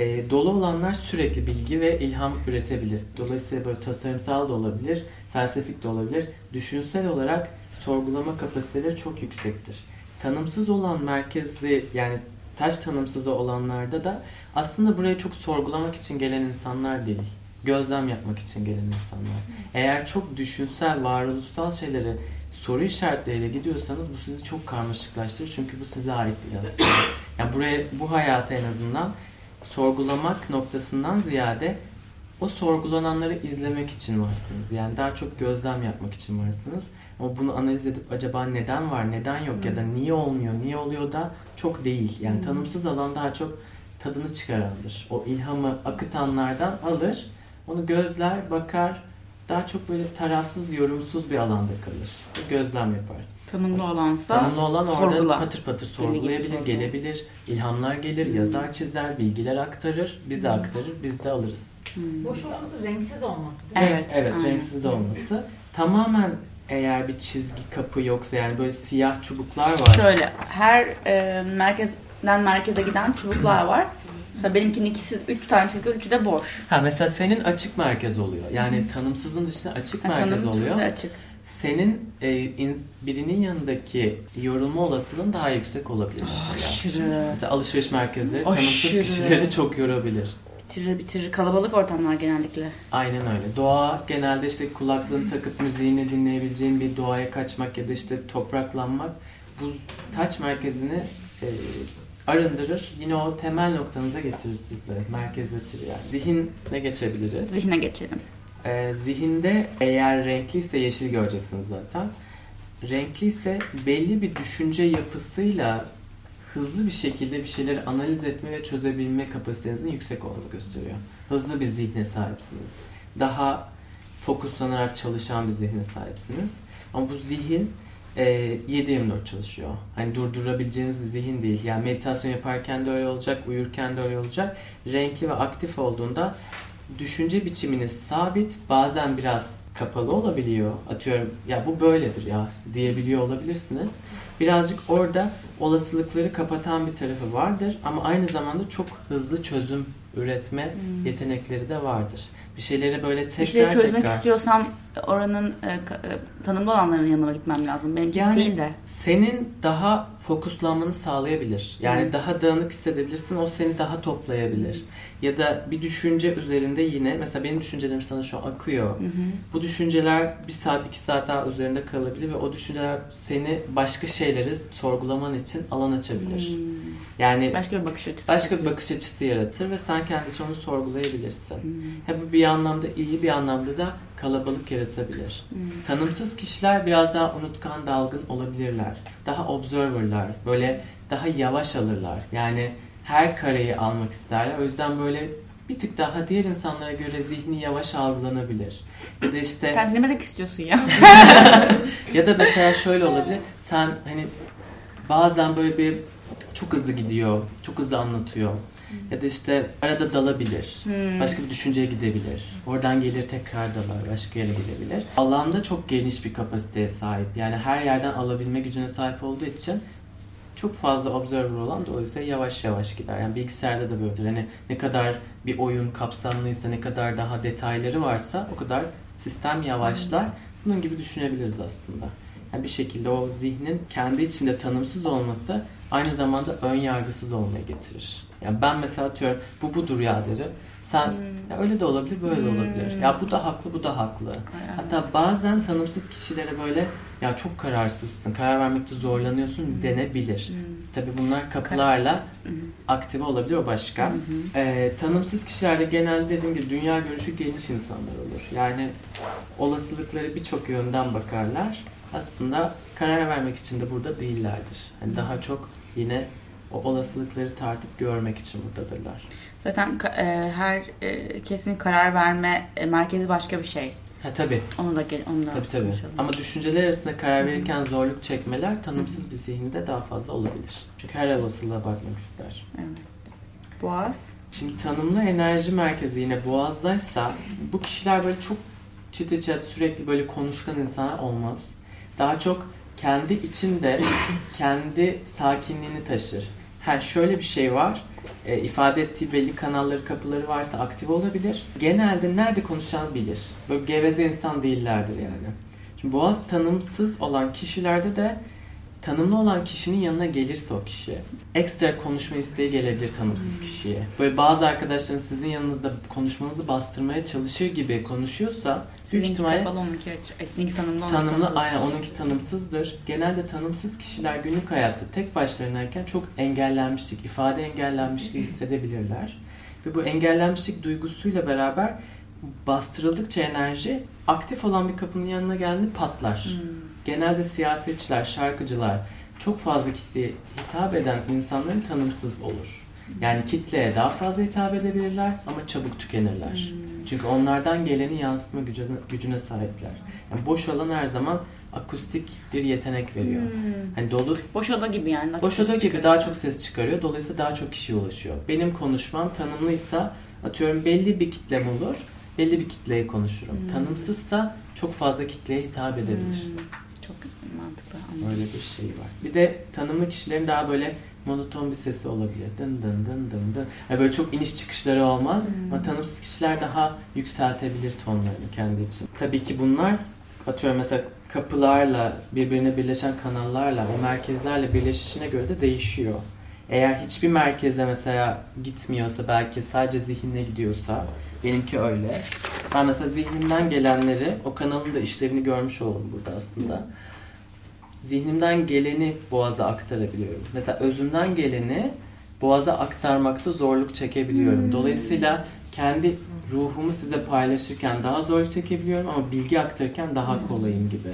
S2: E, dolu olanlar sürekli bilgi ve ilham üretebilir. Dolayısıyla böyle tasarımsal da olabilir, felsefik de olabilir. Düşünsel olarak sorgulama kapasiteleri çok yüksektir. Tanımsız olan merkezli yani taş tanımsızı olanlarda da aslında buraya çok sorgulamak için gelen insanlar değil. Gözlem yapmak için gelen insanlar. Eğer çok düşünsel, varoluşsal şeyleri soru işaretleriyle gidiyorsanız bu sizi çok karmaşıklaştırır. Çünkü bu size ait değil aslında. Yani buraya, bu hayata en azından sorgulamak noktasından ziyade o sorgulananları izlemek için varsınız. Yani daha çok gözlem yapmak için varsınız. Ama bunu analiz edip acaba neden var, neden yok hmm. ya da niye olmuyor, niye oluyor da çok değil. Yani hmm. tanımsız alan daha çok tadını çıkarandır. O ilhamı akıtanlardan alır, onu gözler, bakar, daha çok böyle tarafsız, yorumsuz bir alanda kalır. Gözlem yapar.
S3: Tanımlı olansa
S2: Tanımlı olan orada sorgula. patır patır sorgulayabilir, gelebilir, ilhamlar gelir, hmm. yazar çizer, bilgiler aktarır, bize hmm. aktarır, biz de alırız.
S4: Hmm. Boş olması renksiz olması
S2: değil mi? Evet, evet Aynen. renksiz olması. Tamamen eğer bir çizgi kapı yoksa yani böyle siyah çubuklar var.
S3: Şöyle her e, merkezden merkeze giden çubuklar var. Mesela benimkinin ikisi, üç tane çizgi, üçü de boş.
S2: Ha mesela senin açık merkez oluyor. Yani tanımsızın dışında açık ha, merkez oluyor. açık. Senin e, in, birinin yanındaki yorulma olasılığın daha yüksek olabilir.
S3: Mesela. Aşırı.
S2: Mesela alışveriş merkezleri Aşırı. tanımsız kişileri çok yorabilir
S3: bitirir bitirir. Kalabalık ortamlar genellikle.
S2: Aynen öyle. Doğa genelde işte kulaklığını takıp müziğini dinleyebileceğin bir doğaya kaçmak ya da işte topraklanmak bu taç merkezini e, arındırır. Yine o temel noktanıza getirir sizlere. Merkezletir yani. Zihinle geçebiliriz.
S3: Zihine geçelim.
S2: Ee, zihinde eğer renkliyse yeşil göreceksiniz zaten. Renkliyse belli bir düşünce yapısıyla hızlı bir şekilde bir şeyleri analiz etme ve çözebilme kapasitenizin yüksek olduğunu gösteriyor. Hızlı bir zihne sahipsiniz. Daha fokuslanarak çalışan bir zihne sahipsiniz. Ama bu zihin e, 7-24 çalışıyor. Hani durdurabileceğiniz bir zihin değil. Yani meditasyon yaparken de öyle olacak, uyurken de öyle olacak. Renkli ve aktif olduğunda düşünce biçiminiz sabit, bazen biraz kapalı olabiliyor. Atıyorum ya bu böyledir ya diyebiliyor olabilirsiniz. Birazcık orada olasılıkları kapatan bir tarafı vardır ama aynı zamanda çok hızlı çözüm üretme hmm. yetenekleri de vardır. Bir şeyleri böyle tekrar bir
S3: şeyi
S2: çözmek
S3: tekrar... istiyorsam oranın e, e, tanımda olanların yanına gitmem lazım. Benimki yani, değil de.
S2: Senin daha fokuslanmanı sağlayabilir. Yani hmm. daha dağınık hissedebilirsin. O seni daha toplayabilir. Hmm. Ya da bir düşünce üzerinde yine mesela benim düşüncelerim sana şu an akıyor. Hmm. Bu düşünceler bir saat iki saat daha üzerinde kalabilir ve o düşünceler seni başka şeyleri sorgulaman için alan açabilir. Hmm.
S3: Yani başka bir bakış açısı
S2: başka bir bakış açısı yaratır ve sen kendi onu sorgulayabilirsin. Hmm. bu bir anlamda iyi bir anlamda da kalabalık yaratabilir. Hmm. Tanımsız kişiler biraz daha unutkan, dalgın olabilirler. Daha observerlar, böyle daha yavaş alırlar. Yani her kareyi almak isterler. O yüzden böyle bir tık daha diğer insanlara göre zihni yavaş algılanabilir.
S3: Ya da işte Sen ne demek istiyorsun ya?
S2: ya da mesela şöyle olabilir. Sen hani bazen böyle bir çok hızlı gidiyor, çok hızlı anlatıyor. Ya da işte arada dalabilir. Hmm. Başka bir düşünceye gidebilir. Oradan gelir tekrar dalar. Başka yere gidebilir. Alanda çok geniş bir kapasiteye sahip. Yani her yerden alabilme gücüne sahip olduğu için çok fazla observer olan dolayısıyla yavaş yavaş gider. Yani bilgisayarda da böyledir. Hani ne kadar bir oyun kapsamlıysa, ne kadar daha detayları varsa o kadar sistem yavaşlar. Bunun gibi düşünebiliriz aslında. Yani bir şekilde o zihnin kendi içinde tanımsız olması aynı zamanda ön yargısız olmaya getirir. Yani ben mesela atıyorum bu budur ya derim. Sen hmm. ya öyle de olabilir, böyle de olabilir. Ya bu da haklı, bu da haklı. Ay, Hatta bazen tanımsız kişilere böyle ya çok kararsızsın, karar vermekte zorlanıyorsun hmm. denebilir. Hmm. Tabii bunlar kapılarla hmm. aktive olabilir o başka. Hmm. Ee, tanımsız kişilerde genelde dediğim gibi dünya görüşü geniş insanlar olur. Yani olasılıkları birçok yönden bakarlar. Aslında karar vermek için de burada değillerdir. Yani daha çok yine o olasılıkları tartıp görmek için buradadırlar.
S3: Zaten e, her e, kesin karar verme e, merkezi başka bir şey.
S2: Ha tabii.
S3: Onu da gel, onu da
S2: tabii, tabii. Ama düşünceler arasında karar verirken zorluk çekmeler tanımsız bir zihinde daha fazla olabilir. Çünkü her olasılığa bakmak ister.
S3: Evet. Boğaz.
S2: Şimdi tanımlı enerji merkezi yine boğazdaysa bu kişiler böyle çok çıtı çıtı sürekli böyle konuşkan insanlar olmaz. Daha çok kendi içinde kendi sakinliğini taşır. Ha şöyle bir şey var. E, ifade ettiği belli kanalları, kapıları varsa aktif olabilir. Genelde nerede konuşacağını bilir. Böyle geveze insan değillerdir yani. Şimdi boğaz tanımsız olan kişilerde de tanımlı olan kişinin yanına gelirse o kişi ekstra konuşma isteği gelebilir tanımsız hmm. kişiye. Böyle bazı arkadaşların sizin yanınızda konuşmanızı bastırmaya çalışır gibi konuşuyorsa
S3: büyük ihtimalle kapalı onunki sizinki tanımlı
S2: onunki tanımlı tanımsız. aynen onunki tanımsızdır. Genelde tanımsız kişiler günlük hayatta tek başlarınayken çok engellenmişlik, ifade engellenmişliği hissedebilirler. Ve bu engellenmişlik duygusuyla beraber bastırıldıkça enerji aktif olan bir kapının yanına geldiğinde patlar. Hmm genelde siyasetçiler, şarkıcılar çok fazla kitleye hitap eden insanların tanımsız olur. Yani kitleye daha fazla hitap edebilirler ama çabuk tükenirler. Hmm. Çünkü onlardan geleni yansıtma gücüne, gücüne sahipler. Yani boş alan her zaman akustik bir yetenek veriyor. Hmm. Hani dolu
S3: boş oda gibi yani.
S2: Boş oda gibi çıkarıyor. daha çok ses çıkarıyor. Dolayısıyla daha çok kişiye ulaşıyor. Benim konuşmam tanımlıysa atıyorum belli bir kitlem olur. Belli bir kitleye konuşurum. Hmm. Tanımsızsa çok fazla kitleye hitap edebilir. Hmm.
S3: Çok mantıklı.
S2: Anladım. Öyle bir şey var. Bir de tanımlı kişilerin daha böyle monoton bir sesi olabilir. Dın dın dın dın dın. Yani böyle çok iniş çıkışları olmaz. Hmm. Ama tanımsız kişiler daha yükseltebilir tonlarını kendi için. Tabii ki bunlar atıyorum mesela kapılarla birbirine birleşen kanallarla o merkezlerle birleşişine göre de değişiyor. Eğer hiçbir merkeze mesela gitmiyorsa belki sadece zihinle gidiyorsa benimki öyle. Ben mesela zihnimden gelenleri o kanalın da işlevini görmüş oldum burada aslında. Zihnimden geleni boğaza aktarabiliyorum. Mesela özümden geleni boğaza aktarmakta zorluk çekebiliyorum. Hmm. Dolayısıyla kendi ruhumu size paylaşırken daha zor çekebiliyorum ama bilgi aktarırken daha hmm. kolayım gibi.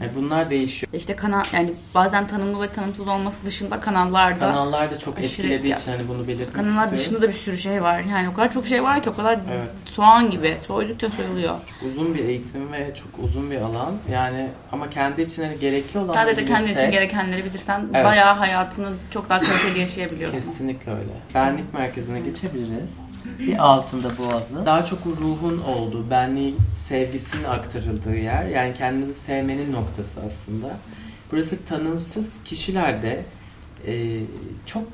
S2: Yani bunlar değişiyor.
S3: İşte kanal yani bazen tanımlı ve tanımsız olması dışında kanallarda
S2: kanallar da çok etkilediği için hani bunu belirtmek
S3: Kanallar
S2: istiyorum.
S3: dışında da bir sürü şey var. Yani o kadar çok şey var ki o kadar evet. soğan gibi soydukça soyuluyor.
S2: Çok uzun bir eğitim ve çok uzun bir alan. Yani ama kendi için hani gerekli olan
S3: Sadece kendi için gerekenleri bilirsen evet. bayağı hayatını çok daha kaliteli yaşayabiliyorsun.
S2: Kesinlikle öyle. Benlik merkezine geçebiliriz bir altında boğazı. Daha çok ruhun olduğu, benliğin sevgisinin aktarıldığı yer. Yani kendimizi sevmenin noktası aslında. Burası tanımsız kişilerde e, çok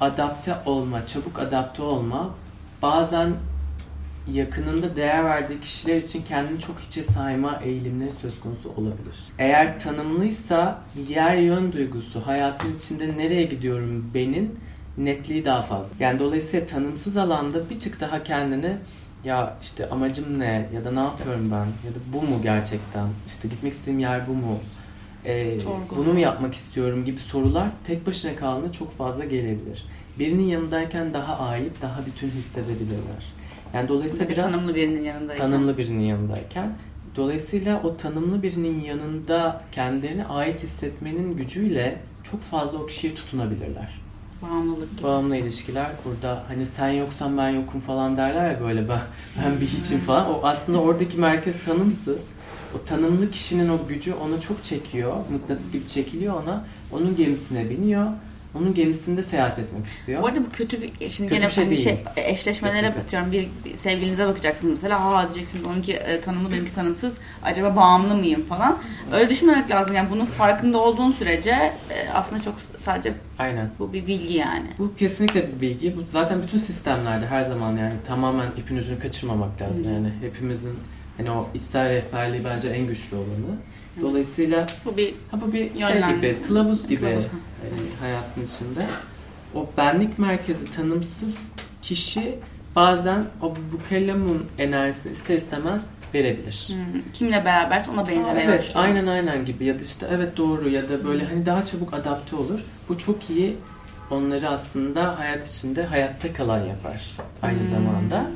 S2: adapte olma, çabuk adapte olma, bazen yakınında değer verdiği kişiler için kendini çok hiçe sayma eğilimleri söz konusu olabilir. Eğer tanımlıysa yer yön duygusu, hayatın içinde nereye gidiyorum benim netliği daha fazla. Yani dolayısıyla tanımsız alanda bir tık daha kendini ya işte amacım ne ya da ne yapıyorum ben ya da bu mu gerçekten işte gitmek istediğim yer bu mu ee, bunu mu yapmak istiyorum gibi sorular tek başına kaldığında çok fazla gelebilir. Birinin yanındayken daha ait, daha bütün hissedebilirler. Yani dolayısıyla bir biraz
S3: tanımlı birinin yanındayken.
S2: Tanımlı birinin yanındayken. Dolayısıyla o tanımlı birinin yanında kendilerini ait hissetmenin gücüyle çok fazla o kişiye tutunabilirler.
S3: Bağımlılık gibi.
S2: Bağımlı ilişkiler burada hani sen yoksan ben yokum falan derler ya böyle ben, ben bir hiçim falan. O aslında oradaki merkez tanımsız. O tanımlı kişinin o gücü onu çok çekiyor. Mıknatıs gibi çekiliyor ona. Onun gemisine biniyor onun gemisinde seyahat etmek istiyor.
S3: Bu arada bu kötü bir şimdi kötü gene bir şey, hani şey eşleşmelere Kesinlikle. Bir, bir sevgilinize bakacaksınız mesela. Ha diyeceksiniz onunki e, tanımlı benimki tanımsız. Acaba bağımlı mıyım falan. Öyle düşünmemek lazım. Yani bunun farkında olduğun sürece e, aslında çok sadece
S2: Aynen.
S3: bu bir bilgi yani.
S2: Bu kesinlikle bir bilgi. Bu zaten bütün sistemlerde her zaman yani tamamen ipin ucunu kaçırmamak lazım. Hmm. Yani hepimizin hani o ister rehberliği bence en güçlü olanı. Dolayısıyla
S3: bu bir
S2: ha bu bir şey gibi, kılavuz gibi kılavuz. E, hayatın içinde. O benlik merkezi tanımsız kişi bazen o bukelemun enerjisini ister istemez verebilir.
S3: Hmm, kimle beraberse ona benzemeye
S2: Evet, başlıyor. aynen aynen gibi ya da işte evet doğru ya da böyle hani daha çabuk adapte olur. Bu çok iyi onları aslında hayat içinde hayatta kalan yapar aynı hmm. zamanda.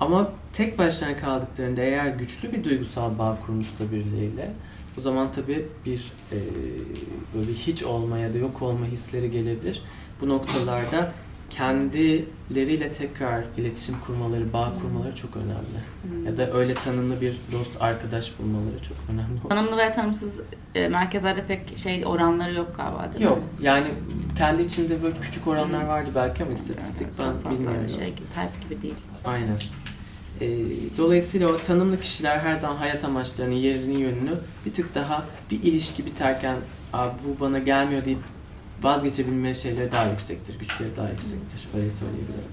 S2: Ama tek başına kaldıklarında eğer güçlü bir duygusal bağ kurmuşsa birileriyle o zaman tabii bir e, böyle hiç olma ya da yok olma hisleri gelebilir. Bu noktalarda kendileriyle tekrar iletişim kurmaları, bağ kurmaları çok önemli. Hmm. Ya da öyle tanımlı bir dost, arkadaş bulmaları çok önemli.
S3: Tanımlı veya tanımsız e, merkezlerde pek şey oranları yok galiba değil
S2: yok. mi? Yok. Yani kendi içinde böyle küçük oranlar vardı belki ama istatistik yani, ben bilmiyorum.
S3: Şey gibi, type gibi değil.
S2: Aynen. E, dolayısıyla o tanımlı kişiler her zaman hayat amaçlarını, yerini, yönünü bir tık daha bir ilişki biterken Abi bu bana gelmiyor deyip vazgeçebilme şeyleri daha yüksektir, güçleri daha yüksektir. Öyle söyleyebilirim.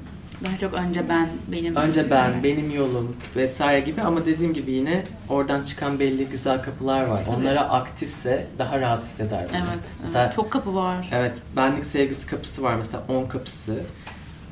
S3: Daha çok önce ben, benim.
S2: Önce ben, evet. benim yolum vesaire gibi ama dediğim gibi yine oradan çıkan belli güzel kapılar var. Tabii. Onlara aktifse daha rahat hisseder.
S3: Evet, mesela. Çok kapı var.
S2: Evet. Benlik sevgisi kapısı var mesela 10 kapısı.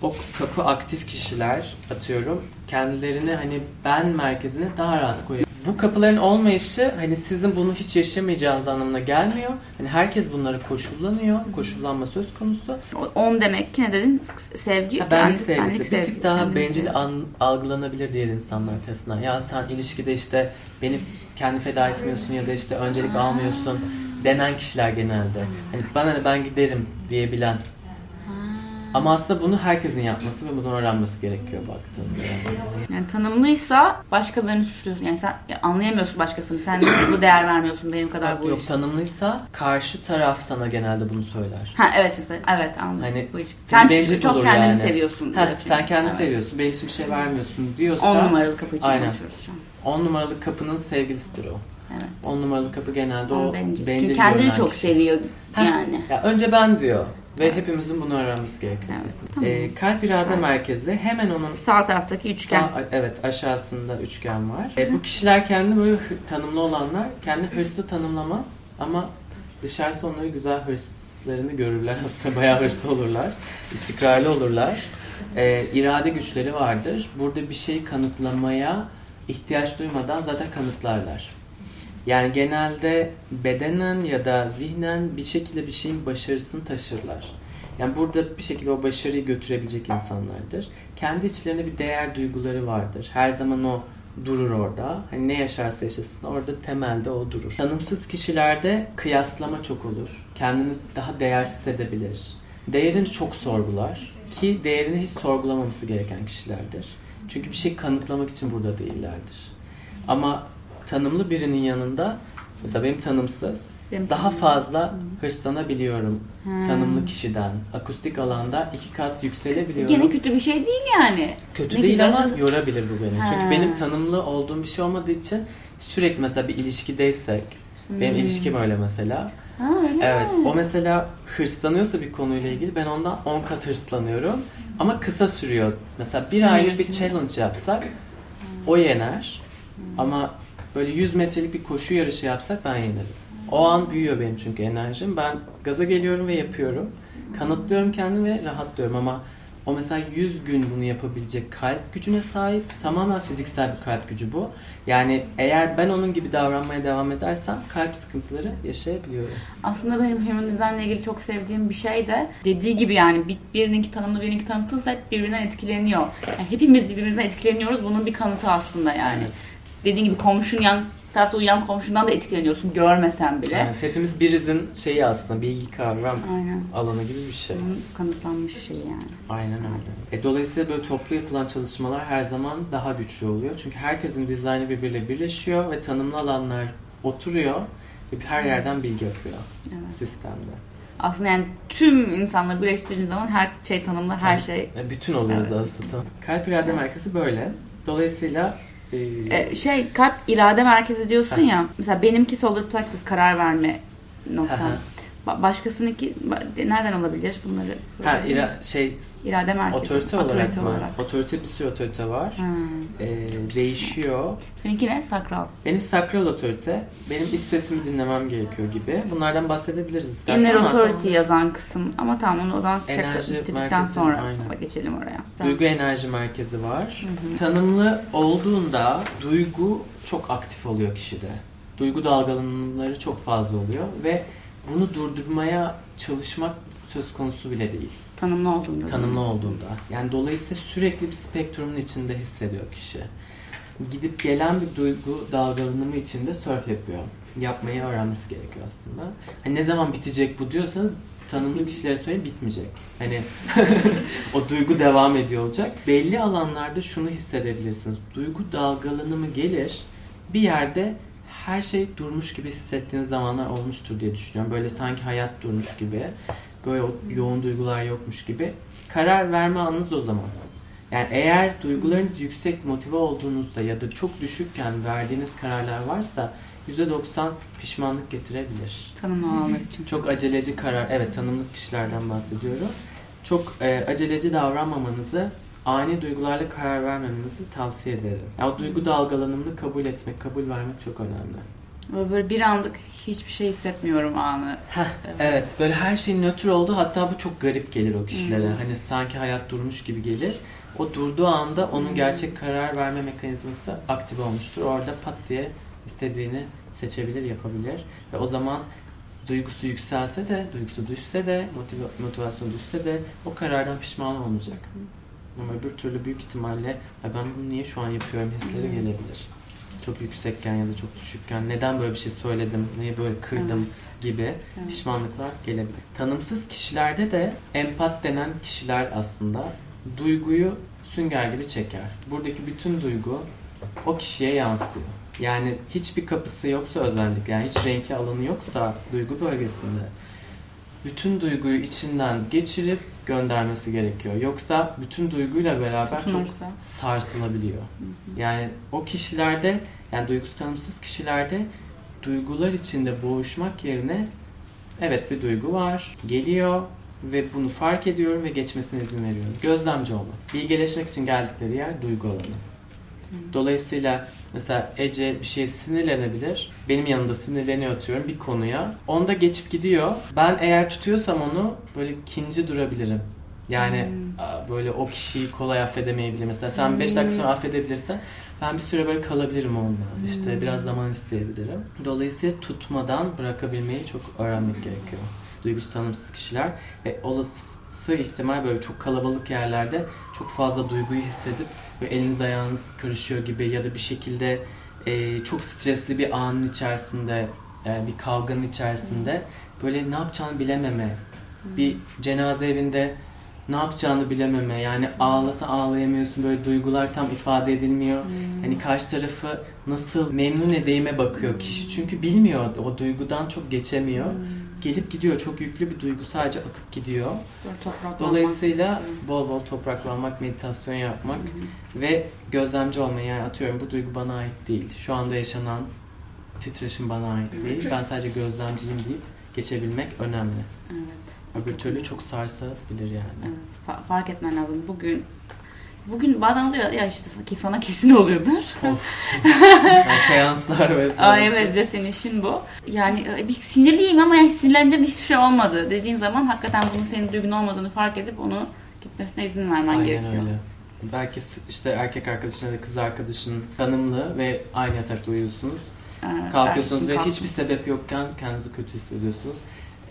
S2: O kapı aktif kişiler atıyorum kendilerini hani ben merkezine daha rahat koyuyor bu kapıların olmayışı hani sizin bunu hiç yaşamayacağınız anlamına gelmiyor. Hani herkes bunları koşullanıyor. Koşullanma söz konusu.
S3: On demek ki ne dedin? Sevgi.
S2: Ha, benlik sevgisi. Benlik bir tık daha bencil an, algılanabilir diğer insanlar tarafından. Ya sen ilişkide işte beni kendi feda etmiyorsun ya da işte öncelik almıyorsun denen kişiler genelde. Hani bana ben giderim diyebilen ama aslında bunu herkesin yapması ve bunu öğrenmesi gerekiyor baktığında.
S3: Yani tanımlıysa başkalarını suçluyorsun. Yani sen anlayamıyorsun başkasını. Sen nasıl bu değer vermiyorsun benim kadar bu
S2: Yok tanımlıysa karşı taraf sana genelde bunu söyler.
S3: Ha evet işte evet anladım.
S2: Hani
S3: bu sen çünkü çok kendini
S2: yani.
S3: seviyorsun.
S2: Ha, sen kendini evet. seviyorsun. Benim için bir şey vermiyorsun diyorsa.
S3: On numaralı kapı için aynen. şu
S2: an. On numaralı kapının sevgilisidir o.
S3: Evet.
S2: On numaralı kapı genelde o, o bencil. bencil
S3: Çünkü kendini çok kişi. seviyor yani.
S2: Ya önce ben diyor. Ve evet. hepimizin bunu öğrenmesi gerekiyor. Evet, tamam. ee, kalp irade evet. merkezi hemen onun
S3: sağ taraftaki üçgen. Sağ,
S2: evet aşağısında üçgen var. E, bu kişiler kendi böyle tanımlı olanlar kendi hırslı tanımlamaz ama dışarısı onları güzel hırslarını görürler. Hatta bayağı hırslı olurlar. istikrarlı olurlar. E, irade güçleri vardır. Burada bir şey kanıtlamaya ihtiyaç duymadan zaten kanıtlarlar. Yani genelde bedenen ya da zihnen bir şekilde bir şeyin başarısını taşırlar. Yani burada bir şekilde o başarıyı götürebilecek insanlardır. Kendi içlerinde bir değer duyguları vardır. Her zaman o durur orada. Hani ne yaşarsa yaşasın orada temelde o durur. Tanımsız kişilerde kıyaslama çok olur. Kendini daha değersiz edebilir. Değerini çok sorgular. Ki değerini hiç sorgulamaması gereken kişilerdir. Çünkü bir şey kanıtlamak için burada değillerdir. Ama tanımlı birinin yanında mesela benim tanımsız benim daha tanımlı. fazla hırslanabiliyorum hmm. tanımlı kişiden. Akustik alanda iki kat yükselebiliyorum.
S3: Yine kötü bir şey değil yani.
S2: Kötü ne değil güzel. ama yorabilir bu beni. Ha. Çünkü benim tanımlı olduğum bir şey olmadığı için sürekli mesela bir ilişkideysek hmm. benim ilişkim öyle mesela.
S3: Ha, öyle
S2: evet. Mi? O mesela hırslanıyorsa bir konuyla ilgili ben ondan 10 kat hırslanıyorum. Ama kısa sürüyor. Mesela bir aylık bir challenge yapsak o yener. Ama böyle 100 metrelik bir koşu yarışı yapsak ben yenerim. O an büyüyor benim çünkü enerjim. Ben gaza geliyorum ve yapıyorum. Kanıtlıyorum kendimi ve rahatlıyorum ama o mesela 100 gün bunu yapabilecek kalp gücüne sahip. Tamamen fiziksel bir kalp gücü bu. Yani eğer ben onun gibi davranmaya devam edersem kalp sıkıntıları yaşayabiliyorum.
S3: Aslında benim human design ile ilgili çok sevdiğim bir şey de dediği gibi yani birininki tanımlı birininki tanımsız hep birbirinden etkileniyor. Yani hepimiz birbirimizden etkileniyoruz. Bunun bir kanıtı aslında yani. Evet dediğin gibi komşun yan tarafta uyuyan komşundan da etkileniyorsun görmesen bile.
S2: Evet, hepimiz birizin şeyi aslında bilgi kavram Aynen. alanı gibi bir şey.
S3: Bunun kanıtlanmış şey yani.
S2: Aynen öyle. E, dolayısıyla böyle toplu yapılan çalışmalar her zaman daha güçlü oluyor. Çünkü herkesin dizaynı birbiriyle birleşiyor ve tanımlı alanlar oturuyor ve her yerden bilgi akıyor evet. sistemde.
S3: Aslında yani tüm insanları birleştirdiğin zaman her şey tanımlı, her şey.
S2: E, bütün oluyoruz evet. aslında. Kalp irade evet. merkezi böyle. Dolayısıyla
S3: ee, şey kalp irade merkezi diyorsun ya. Mesela benimki solar plexus karar verme noktam. Başkasınınki nereden olabilir bunları?
S2: Ha, ira, şey
S3: irade merkezi.
S2: Otorite, otorite olarak, mı? Olarak. Otorite bir sürü otorite var. Ee, değişiyor.
S3: Seninki ne? Sakral.
S2: Benim sakral otorite. Benim iç sesimi dinlemem gerekiyor gibi. Bunlardan bahsedebiliriz
S3: istersen Inner authority yazan kısım. Ama tamam onu o zaman bitirdikten sonra aynen. geçelim oraya.
S2: Duygu enerji merkezi var. Hı hı. Tanımlı olduğunda duygu çok aktif oluyor kişide. Duygu dalgalanımları çok fazla oluyor ve bunu durdurmaya çalışmak söz konusu bile değil.
S3: Tanımlı olduğunda.
S2: Tanımlı olduğunda. Yani dolayısıyla sürekli bir spektrumun içinde hissediyor kişi. Gidip gelen bir duygu dalgalanımı içinde surf yapıyor. Yapmayı öğrenmesi gerekiyor aslında. Hani ne zaman bitecek bu diyorsanız tanımlı kişilere söyleyin bitmeyecek. Hani o duygu devam ediyor olacak. Belli alanlarda şunu hissedebilirsiniz. Duygu dalgalanımı gelir. Bir yerde her şey durmuş gibi hissettiğiniz zamanlar olmuştur diye düşünüyorum. Böyle sanki hayat durmuş gibi. Böyle yoğun duygular yokmuş gibi. Karar verme anınız o zaman. Yani eğer duygularınız yüksek motive olduğunuzda ya da çok düşükken verdiğiniz kararlar varsa %90 pişmanlık getirebilir.
S3: Tanımlı olanlar için.
S2: Çok aceleci karar, evet tanımlı kişilerden bahsediyorum. Çok e, aceleci davranmamanızı, ani duygularla karar vermemenizi tavsiye ederim. Yani o duygu dalgalanımını kabul etmek, kabul vermek çok önemli.
S3: Böyle, bir anlık hiçbir şey hissetmiyorum anı.
S2: Heh, evet böyle her şey nötr oldu hatta bu çok garip gelir o kişilere. Hani sanki hayat durmuş gibi gelir. O durduğu anda onun gerçek karar verme mekanizması aktif olmuştur. Orada pat diye istediğini seçebilir, yapabilir. Ve o zaman duygusu yükselse de, duygusu düşse de, motiv- motivasyon düşse de o karardan pişman olmayacak. Ama öbür türlü büyük ihtimalle "Ya ben bunu niye şu an yapıyorum hisleri gelebilir. Çok yüksekken ya da çok düşükken neden böyle bir şey söyledim, niye böyle kırdım gibi
S3: Evet.
S2: pişmanlıklar gelebilir. Tanımsız kişilerde de empat denen kişiler aslında duyguyu sünger gibi çeker. Buradaki bütün duygu o kişiye yansıyor. Yani hiçbir kapısı yoksa özellikle, yani hiç renkli alanı yoksa duygu bölgesinde bütün duyguyu içinden geçirip göndermesi gerekiyor. Yoksa bütün duyguyla beraber çok
S3: Tutunursa.
S2: sarsılabiliyor. Yani o kişilerde, yani duygusu tanımsız kişilerde duygular içinde boğuşmak yerine evet bir duygu var, geliyor ve bunu fark ediyorum ve geçmesine izin veriyorum. Gözlemci olmak. Bilgeleşmek için geldikleri yer duygu alanı. Dolayısıyla mesela Ece bir şeye sinirlenebilir. Benim yanımda sinirleniyor atıyorum bir konuya. Onda geçip gidiyor. Ben eğer tutuyorsam onu böyle kinci durabilirim. Yani aa, böyle o kişiyi kolay affedemeyebilir. Mesela sen 5 dakika sonra affedebilirsen ben bir süre böyle kalabilirim onunla. İşte biraz zaman isteyebilirim. Dolayısıyla tutmadan bırakabilmeyi çok öğrenmek gerekiyor. Duygusu tanımsız kişiler ve olası ihtimal böyle çok kalabalık yerlerde çok fazla duyguyu hissedip ve eliniz ayağınız karışıyor gibi ya da bir şekilde e, çok stresli bir anın içerisinde e, bir kavganın içerisinde böyle ne yapacağını bilememe bir cenaze evinde ne yapacağını bilememe yani ağlasa ağlayamıyorsun böyle duygular tam ifade edilmiyor. Hani karşı tarafı nasıl memnun edeyime bakıyor kişi. Çünkü bilmiyor o duygudan çok geçemiyor gelip gidiyor çok yüklü bir duygu sadece akıp gidiyor. Dolayısıyla bol bol topraklanmak, meditasyon yapmak ve gözlemci olmayı yani atıyorum bu duygu bana ait değil. Şu anda yaşanan titreşim bana ait değil. Ben sadece gözlemciyim deyip geçebilmek önemli.
S3: Evet.
S2: Öbür türlü çok sarsabilir yani.
S3: Evet. Fa- fark etmen lazım. Bugün Bugün bazen oluyor ya işte ki sana kesin oluyordur.
S2: Yani seanslar vesaire.
S3: Ay evet de senin işin bu. Yani e, bir sinirliyim ama yani sinirlenecek hiçbir şey olmadı dediğin zaman hakikaten bunun senin duygun olmadığını fark edip onu gitmesine izin vermen
S2: Aynen
S3: gerekiyor.
S2: öyle. Belki işte erkek arkadaşın ya da kız arkadaşın tanımlı ve aynı yatakta uyuyorsunuz.
S3: Ee,
S2: Kalkıyorsunuz ve
S3: gün
S2: hiçbir sebep yokken kendinizi kötü hissediyorsunuz.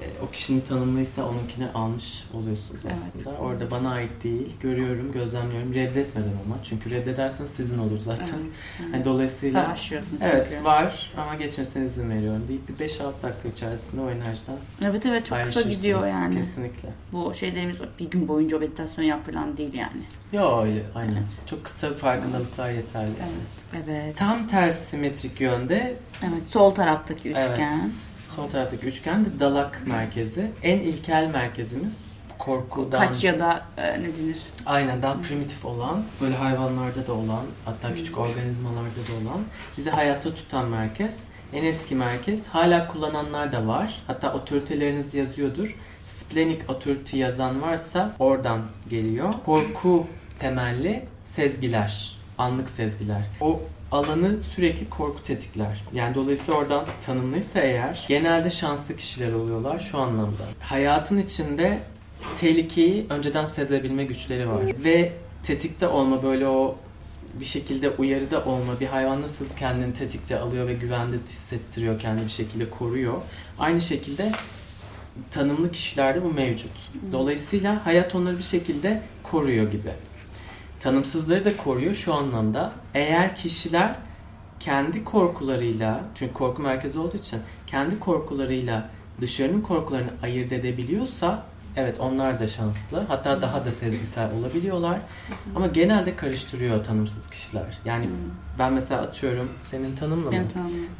S2: E, O kişinin tanımlıysa onunkini almış oluyorsunuz
S3: Evet.
S2: aslında. Orada bana ait değil. Görüyorum, gözlemliyorum. Reddetmeden ama. Çünkü reddederseniz sizin olur zaten.
S3: Evet, evet.
S2: Hani dolayısıyla
S3: Savaşıyorsun çünkü.
S2: evet var ama geçmesine izin veriyorum deyip bir 5-6 dakika içerisinde o enerjiden
S3: Evet evet çok kısa gidiyor yani.
S2: Kesinlikle.
S3: Bu şey dediğimiz bir gün boyunca meditasyon yap falan değil yani.
S2: Yo öyle aynen.
S3: Evet.
S2: Çok kısa farkındalıklar yeterli.
S3: Evet. Evet.
S2: Tam ters simetrik yönde
S3: Evet sol taraftaki
S2: Evet. Sol taraftaki üçgen de dalak merkezi. En ilkel merkezimiz korkudan.
S3: Kaç ya da e, ne denir?
S2: Aynen daha primitif olan, böyle hayvanlarda da olan, hatta küçük organizmalarda da olan, bizi hayatta tutan merkez. En eski merkez. Hala kullananlar da var. Hatta otoriteleriniz yazıyordur. Splenic authority yazan varsa oradan geliyor. Korku temelli sezgiler, anlık sezgiler. O alanı sürekli korku tetikler. Yani dolayısıyla oradan tanımlıysa eğer genelde şanslı kişiler oluyorlar şu anlamda. Hayatın içinde tehlikeyi önceden sezebilme güçleri var. Ve tetikte olma böyle o bir şekilde uyarıda olma bir hayvan nasıl kendini tetikte alıyor ve güvende hissettiriyor kendini bir şekilde koruyor. Aynı şekilde tanımlı kişilerde bu mevcut. Dolayısıyla hayat onları bir şekilde koruyor gibi. Tanımsızları da koruyor şu anlamda. Eğer kişiler kendi korkularıyla, çünkü korku merkezi olduğu için kendi korkularıyla dışarının korkularını ayırt edebiliyorsa evet onlar da şanslı. Hatta daha da sezgisel olabiliyorlar. Ama genelde karıştırıyor tanımsız kişiler. Yani ben mesela atıyorum senin tanımla mı?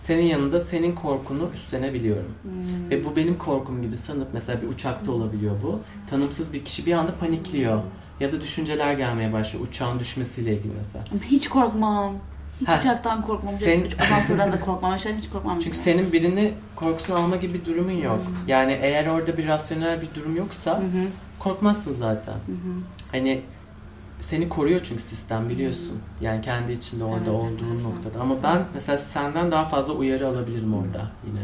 S2: Senin yanında senin korkunu üstlenebiliyorum.
S3: Hmm.
S2: Ve bu benim korkum gibi sanıp mesela bir uçakta olabiliyor bu. Tanımsız bir kişi bir anda panikliyor. Ya da düşünceler gelmeye başlıyor. Uçağın düşmesiyle ilgili mesela.
S3: Ama hiç korkmam. Hiç
S2: Ha.
S3: uçaktan korkmam.
S2: Sen-
S3: Hiç asansörden de korkmam. Aşağıdan hiç korkmam.
S2: Çünkü
S3: mesela.
S2: senin birini korkusunu alma gibi bir durumun yok. Yani eğer orada bir rasyonel bir durum yoksa
S3: Hı hı.
S2: korkmazsın zaten.
S3: Hı hı.
S2: Hani seni koruyor çünkü sistem biliyorsun. Yani kendi içinde orada
S3: Evet,
S2: olduğun
S3: enteresan.
S2: noktada. Ama ben mesela senden daha fazla uyarı alabilirim orada yine.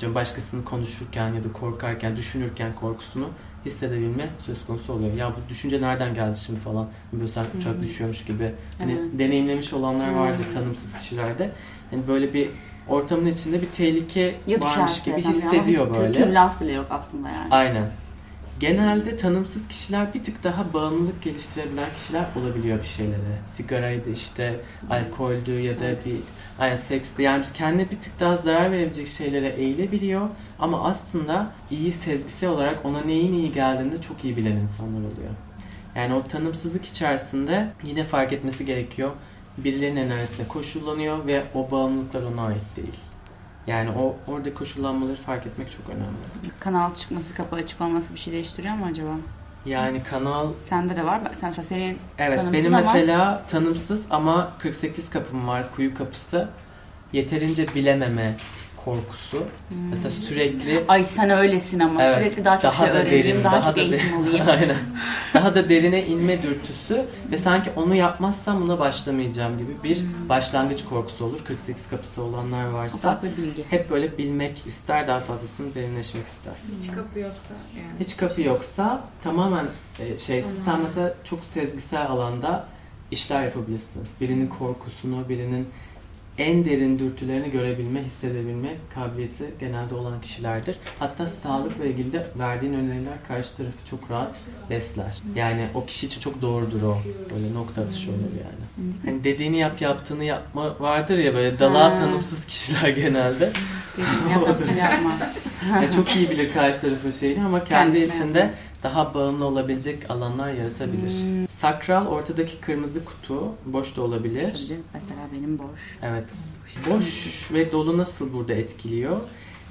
S2: Diyorum başkasını konuşurken ya da korkarken, düşünürken korkusunu hissedebilme söz konusu oluyor. Ya bu düşünce nereden geldi şimdi falan. Böyle sanki uçak
S3: Hı.
S2: düşüyormuş gibi. Hani
S3: Evet.
S2: deneyimlemiş olanlar vardır
S3: Hı.
S2: tanımsız kişilerde. Hani böyle bir ortamın içinde bir tehlike
S3: Ya
S2: varmış gibi hissediyor
S3: hiç
S2: böyle.
S3: Türbülans bile yok aslında yani.
S2: Aynen. Genelde tanımsız kişiler bir tık daha bağımlılık geliştirebilen kişiler olabiliyor bir şeylere. Sigaraydı işte, alkoldü ya da bir aynen seksti. Yani kendine bir tık daha zarar verebilecek şeylere eğilebiliyor. Ama aslında iyi sezgisi olarak ona neyin iyi geldiğini de çok iyi bilen insanlar oluyor. Yani o tanımsızlık içerisinde yine fark etmesi gerekiyor. Birilerinin enerjisine koşullanıyor ve o bağımlılıklar ona ait değil. Yani o orada koşullanmaları fark etmek çok önemli.
S3: Kanal çıkması, kapı açık olması bir şey değiştiriyor mu acaba?
S2: Yani kanal
S3: Sende de var. Sen mesela senin
S2: evet
S3: Tanımsız
S2: benim
S3: ama-
S2: mesela tanımsız ama 48 kapım var kuyu kapısı. Yeterince bilememe korkusu. Mesela sürekli
S3: Ay sen öylesin ama
S2: Evet,
S3: sürekli daha çok şey
S2: da
S3: öğreneyim,
S2: derin,
S3: daha,
S2: daha
S3: çok
S2: da
S3: eğitim
S2: derin.
S3: alayım.
S2: Aynen. Daha da derine inme dürtüsü ve sanki onu yapmazsam buna başlamayacağım gibi bir
S3: Hmm.
S2: başlangıç korkusu olur. 48 kapısı olanlar varsa
S3: Ufak bir bilgi.
S2: hep böyle bilmek ister, daha fazlasını derinleşmek ister.
S4: Hiç kapı yoksa yani.
S2: Hiç kapı yoksa tamamen e, şey sen mesela çok sezgisel alanda işler yapabilirsin. Birinin korkusunu, birinin en derin dürtülerini görebilme, hissedebilme kabiliyeti genelde olan kişilerdir. Hatta sağlıkla ilgili de verdiğin öneriler karşı tarafı çok rahat besler. Yani o kişi için çok doğrudur o. Böyle nokta atışı olur yani. Hani dediğini yap, yaptığını yapma vardır ya böyle dalağa
S3: Ha.
S2: tanımsız kişiler genelde.
S3: Dediğini yap, yapma.
S2: Yani çok iyi bilir karşı tarafın şeyini ama kendi
S3: Kendisine
S2: içinde
S3: yapma.
S2: Daha bağımlı olabilecek alanlar yaratabilir.
S3: Hmm.
S2: Sakral ortadaki kırmızı kutu boş da olabilir.
S3: Tabii, Mesela benim boş.
S2: Evet. Boş ve dolu nasıl burada etkiliyor?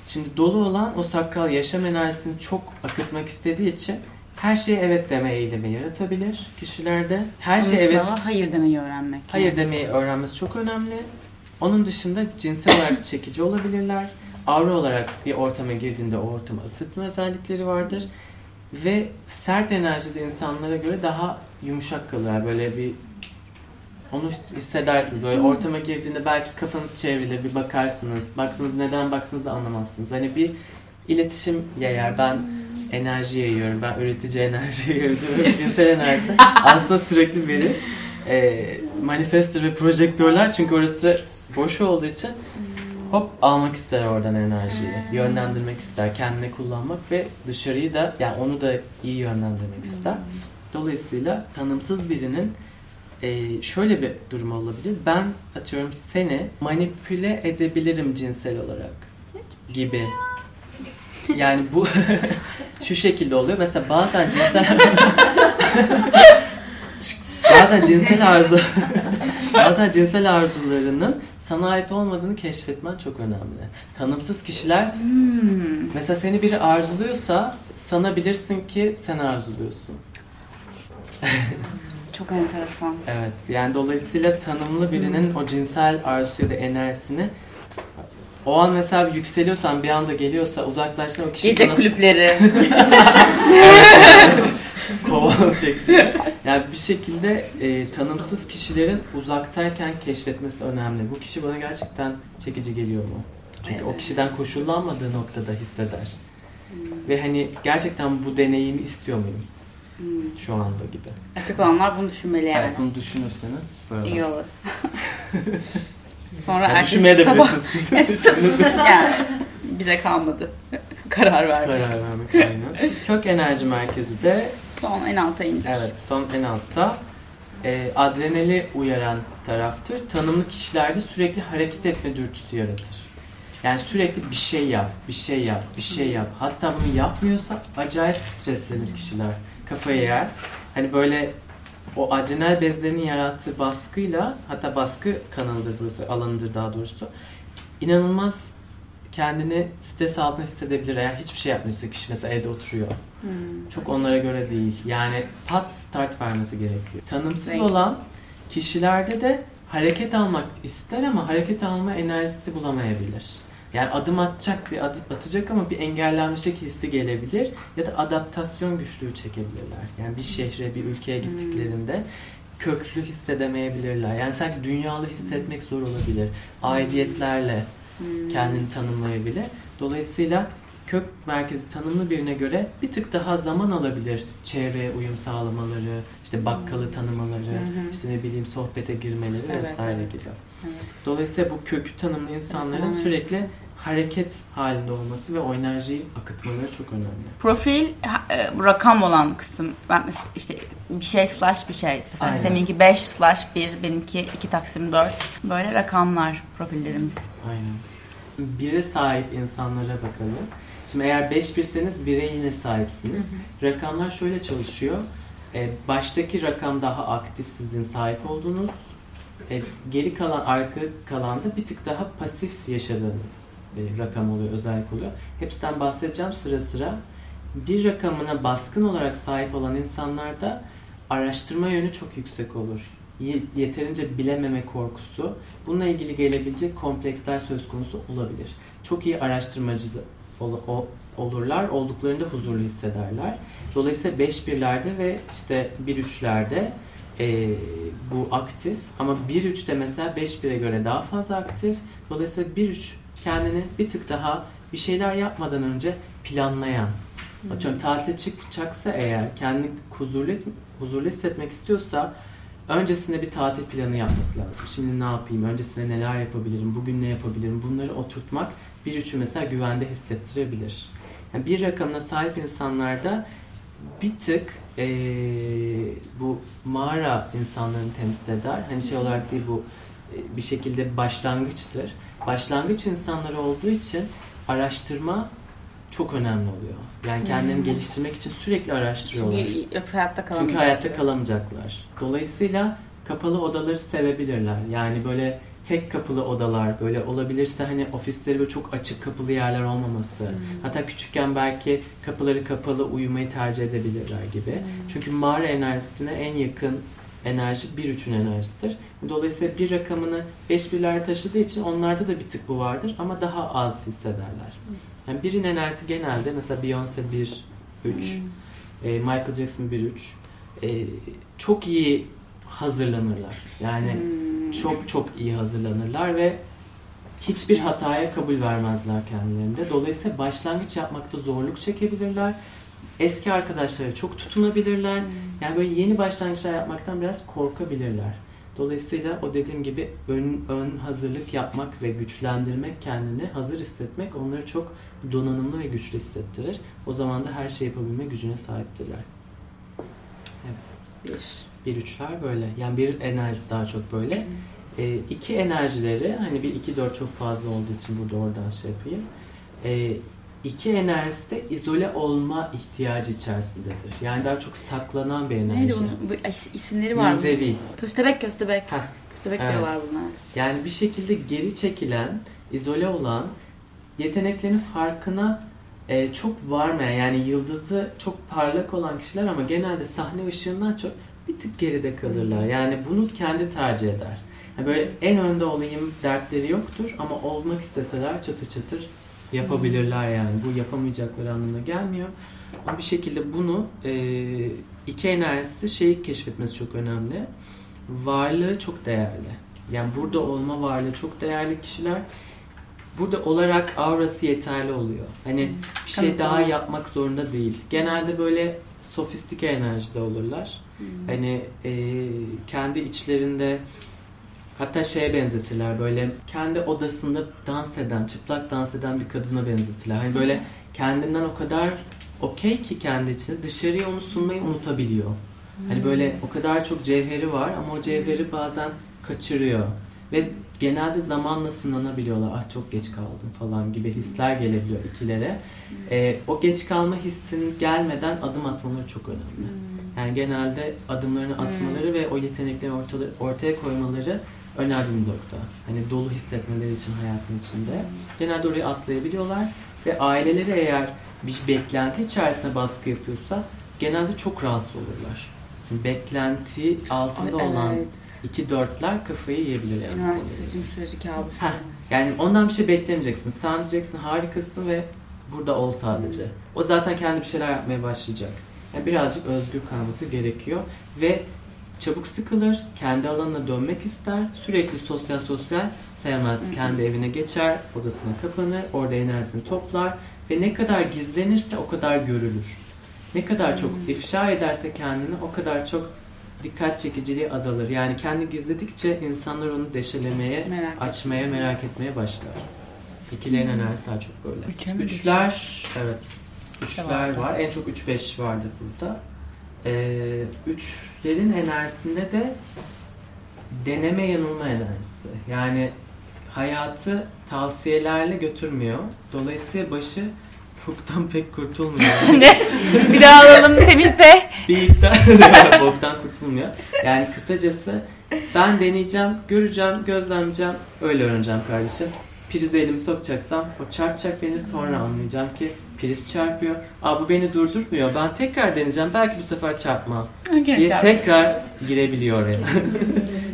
S2: Şimdi dolu olan o sakral yaşam enerjisini çok akıtmak istediği için her şeye evet deme eğilimi yaratabilir kişilerde. Her şeye evet
S3: hayır demeyi öğrenmek.
S2: Hayır demeyi öğrenmesi çok önemli. Onun dışında cinsel olarak çekici olabilirler. Aura olarak bir ortama girdiğinde o ortamı ısıtma özellikleri vardır. Ve sert enerjide insanlara göre daha yumuşak kalır. Böyle bir onu hissedersiniz. Böyle ortama girdiğinde belki kafanız çevrilir, bir bakarsınız. Baktınız neden baktığınızı anlamazsınız. Hani bir iletişim yayar. Ben enerji yayıyorum. Ben üretici enerji yayıyorum. Cinsel enerji. Aslında sürekli biri e, manifestör ve projektörler çünkü orası boş olduğu için hop almak ister oradan enerjiyi. Yönlendirmek ister. Kendine kullanmak ve dışarıyı da yani onu da iyi yönlendirmek ister. Dolayısıyla tanımsız birinin e, şöyle bir durum olabilir. Ben atıyorum seni manipüle edebilirim cinsel olarak gibi. Yani bu şu şekilde oluyor. Mesela bazen cinsel bazen cinsel arzu bazen cinsel arzularının sana ait olmadığını keşfetmen çok önemli. Tanımsız kişiler
S3: Hmm.
S2: mesela seni biri arzuluyorsa sana bilirsin ki sen arzuluyorsun.
S3: Çok enteresan.
S2: Evet. Yani dolayısıyla tanımlı birinin o cinsel arzusu ya da enerjisini o an mesela yükseliyorsan bir anda geliyorsa uzaklaştın o kişi
S3: Gece
S2: sana
S3: kulüpleri.
S2: kovan şeklinde. Yani bir şekilde e, tanımsız kişilerin uzaktayken keşfetmesi önemli. Bu kişi bana gerçekten çekici geliyor mu? Çünkü o
S3: Evet.
S2: kişiden koşullanmadığı noktada hisseder. Ve hani gerçekten bu deneyimi istiyor muyum
S3: Hmm.
S2: şu anda gibi.
S3: Açık olanlar bunu düşünmeli yani.
S2: Evet, bunu düşünürseniz süper olur.
S3: İyi olur. Sonra
S2: Yani
S3: ertesi
S2: düşünmeye de
S3: sabah yani bize kalmadı. Karar ver.
S2: Karar vermek aynen. Kök enerji merkezi de
S3: Son en alta indir.
S2: evet son en altta e, adrenali uyaran taraftır. Tanımlı kişilerde sürekli hareket etme dürtüsü yaratır. Yani sürekli bir şey yap, bir şey yap, bir şey yap. Hatta bunu yapmıyorsa acayip streslenir kişiler. Kafayı yer. Hani böyle o adrenal bezlerinin yarattığı baskıyla hatta baskı kanalıdır burası, alanıdır daha doğrusu. İnanılmaz kendini stres altında hissedebilir eğer hiçbir şey yapmıyorsa kişi mesela evde oturuyor. Hmm. Çok onlara göre değil. Yani pat start vermesi gerekiyor. Tanımsız
S3: Renk.
S2: olan kişilerde de hareket almak ister ama hareket alma enerjisi bulamayabilir. Yani adım atacak bir adım atacak ama bir engellenmişlik hissi gelebilir ya da adaptasyon güçlüğü çekebilirler. Yani bir şehre, bir ülkeye gittiklerinde köklü hissedemeyebilirler. Yani sanki dünyalı hissetmek zor olabilir. Aidiyetlerle kendini tanımlayabilir. Dolayısıyla kök merkezi tanımlı birine göre bir tık daha zaman alabilir. Çevreye uyum sağlamaları, işte bakkalı tanımaları, işte ne bileyim sohbete girmeleri
S3: Evet,
S2: vesaire
S3: evet.
S2: gibi.
S3: Evet.
S2: Dolayısıyla bu kökü tanımlı insanların
S3: Tamamen
S2: sürekli hareket halinde olması ve o enerjiyi akıtmaları çok önemli.
S5: Profil e, bu rakam olan kısım. Ben işte bir şey slash bir şey. Mesela
S2: Aynen.
S5: seninki 5 slash 1, benimki 2 taksim 4. Böyle rakamlar profillerimiz.
S2: Aynen. Bire sahip insanlara bakalım. Şimdi eğer 5 birseniz bire yine sahipsiniz. Rakamlar şöyle çalışıyor. Ee, baştaki rakam daha aktif sizin sahip olduğunuz. Ee, geri kalan, arka kalanda bir tık daha pasif yaşadığınız e, rakam oluyor, özellik oluyor. Hepsinden bahsedeceğim sıra sıra. Bir rakamına baskın olarak sahip olan insanlarda araştırma yönü çok yüksek olur. Ye- Yeterince bilememe korkusu, bununla ilgili gelebilecek kompleksler söz konusu olabilir. Çok iyi araştırmacı ol- olurlar, olduklarında huzurlu hissederler. Dolayısıyla 5 birlerde ve işte 1 üçlerde e, bu aktif ama 1 üçte mesela 5 bire göre daha fazla aktif. Dolayısıyla 1 üç kendini bir tık daha bir şeyler yapmadan önce planlayan. Atıyorum tatile çıkacaksa eğer kendini huzurlu, huzurlu hissetmek istiyorsa öncesinde bir tatil planı yapması lazım. Şimdi ne yapayım? Öncesinde neler yapabilirim? Bugün ne yapabilirim? Bunları oturtmak bir üçü mesela güvende hissettirebilir. Yani bir rakamına sahip insanlarda bir tık eee, bu mağara insanlarını temsil eder. Hani şey olarak değil bu e, bir şekilde başlangıçtır. Başlangıç insanları olduğu için araştırma çok önemli oluyor. Yani kendilerini geliştirmek için sürekli araştırıyorlar.
S5: Çünkü yoksa hayatta kalamayacak.
S2: Çünkü hayatta kalamayacaklar. Dolayısıyla kapalı odaları sevebilirler. Yani böyle tek kapılı odalar böyle olabilirse hani ofisleri böyle çok açık kapılı yerler olmaması. Hatta küçükken belki kapıları kapalı uyumayı tercih edebilirler gibi. Çünkü mağara enerjisine en yakın enerji bir üçün enerjisidir. Dolayısıyla bir rakamını beş birler taşıdığı için onlarda da bir tık bu vardır ama daha az hissederler. Yani birin enerjisi genelde mesela Beyoncé 1, 3, e, Michael Jackson 1, 3 e, çok iyi hazırlanırlar. Yani çok çok iyi hazırlanırlar ve hiçbir hataya kabul vermezler kendilerinde. Dolayısıyla başlangıç yapmakta zorluk çekebilirler. Eski arkadaşlara çok tutunabilirler. Yani böyle yeni başlangıçlar yapmaktan biraz korkabilirler. Dolayısıyla o dediğim gibi ön, ön hazırlık yapmak ve güçlendirmek kendini hazır hissetmek onları çok donanımlı ve güçlü hissettirir. O zaman da her şey yapabilme gücüne sahiptirler.
S5: Bir.
S2: Bir üçler böyle. Yani bir enerjisi daha çok böyle. E, iki enerjileri hani bir iki dört çok fazla olduğu için burada oradan şey yapayım. E, iki enerjisi de izole olma ihtiyacı içerisindedir. Yani daha çok saklanan bir enerji.
S5: Neydi bunun? Bu is- isimleri var mı?
S2: Müzevi.
S5: Köstebek köstebek.
S2: Heh,
S5: Köstebek
S2: Evet.
S5: diyorlar buna.
S2: Yani bir şekilde geri çekilen, izole olan, yeteneklerinin farkına e, çok varmayan yani yıldızı çok parlak olan kişiler ama genelde sahne ışığından çok bir tık geride kalırlar. Yani bunu kendi tercih eder. Yani böyle en önde olayım dertleri yoktur ama olmak isteseler çatır çatır yapabilirler yani. Bu yapamayacakları anlamına gelmiyor. Ama bir şekilde bunu e, iki enerjisi şeyi keşfetmesi çok önemli. Varlığı çok değerli. Yani burada olma varlığı çok değerli kişiler burada olarak aurası yeterli oluyor. Hani bir şey daha yapmak zorunda değil. Genelde böyle sofistike enerjide olurlar. Hani e, kendi içlerinde hatta şeye benzetirler böyle kendi odasında dans eden, çıplak dans eden bir kadına benzetirler. Hani böyle kendinden o kadar okey ki kendi içinde dışarıya onu sunmayı unutabiliyor. Hani böyle o kadar çok cevheri var ama o cevheri bazen kaçırıyor. Ve genelde zamanla sınanabiliyorlar. Ah çok geç kaldım falan gibi hisler gelebiliyor ikilere. Ee, o geç kalma hissinin gelmeden adım atmaları çok önemli. Yani genelde adımlarını atmaları ve o yetenekleri ortaya, ortaya koymaları önemli bir nokta. Hani dolu hissetmeleri için hayatın içinde. Genelde oraya atlayabiliyorlar ve aileleri eğer bir beklenti içerisinde baskı yapıyorsa genelde çok rahatsız olurlar. Beklenti altında
S5: Ay,
S2: olan
S5: evet.
S2: iki dörtler kafayı yiyebilir yani.
S5: Üniversite seçim süreci kabusu.
S2: Heh, yani ondan bir şey beklemeyeceksin. Sen diyeceksin harikasın ve burada ol sadece. O zaten kendi bir şeyler yapmaya başlayacak. Yani birazcık özgür kalması gerekiyor ve çabuk sıkılır, kendi alanına dönmek ister, sürekli sosyal sosyal sevmez. Kendi evine geçer, odasına kapanır, orada enerjisini toplar ve ne kadar gizlenirse o kadar görülür. Ne kadar çok ifşa ederse kendini o kadar çok dikkat çekiciliği azalır. Yani kendi gizledikçe insanlar onu deşelemeye,
S5: Merak
S2: açmaya, merak etmeye başlar. İkilerin enerjisi daha çok böyle.
S3: Üçe
S2: Üçler, evet. Üçler var. En çok 3-5 vardı burada. Ee, üçlerin enerjisinde de deneme yanılma enerjisi. Yani hayatı tavsiyelerle götürmüyor. Dolayısıyla başı boktan pek kurtulmuyor.
S5: bir daha alalım Semih Bey.
S2: bir iddia boktan kurtulmuyor. Yani kısacası ben deneyeceğim, göreceğim, gözlemleyeceğim, öyle öğreneceğim kardeşim. Prize elimi sokacaksam o çarpacak beni sonra anlayacağım ki priz çarpıyor. Aa bu beni durdurmuyor. Ben tekrar deneyeceğim. Belki bu sefer çarpmaz. diye tekrar girebiliyor oraya.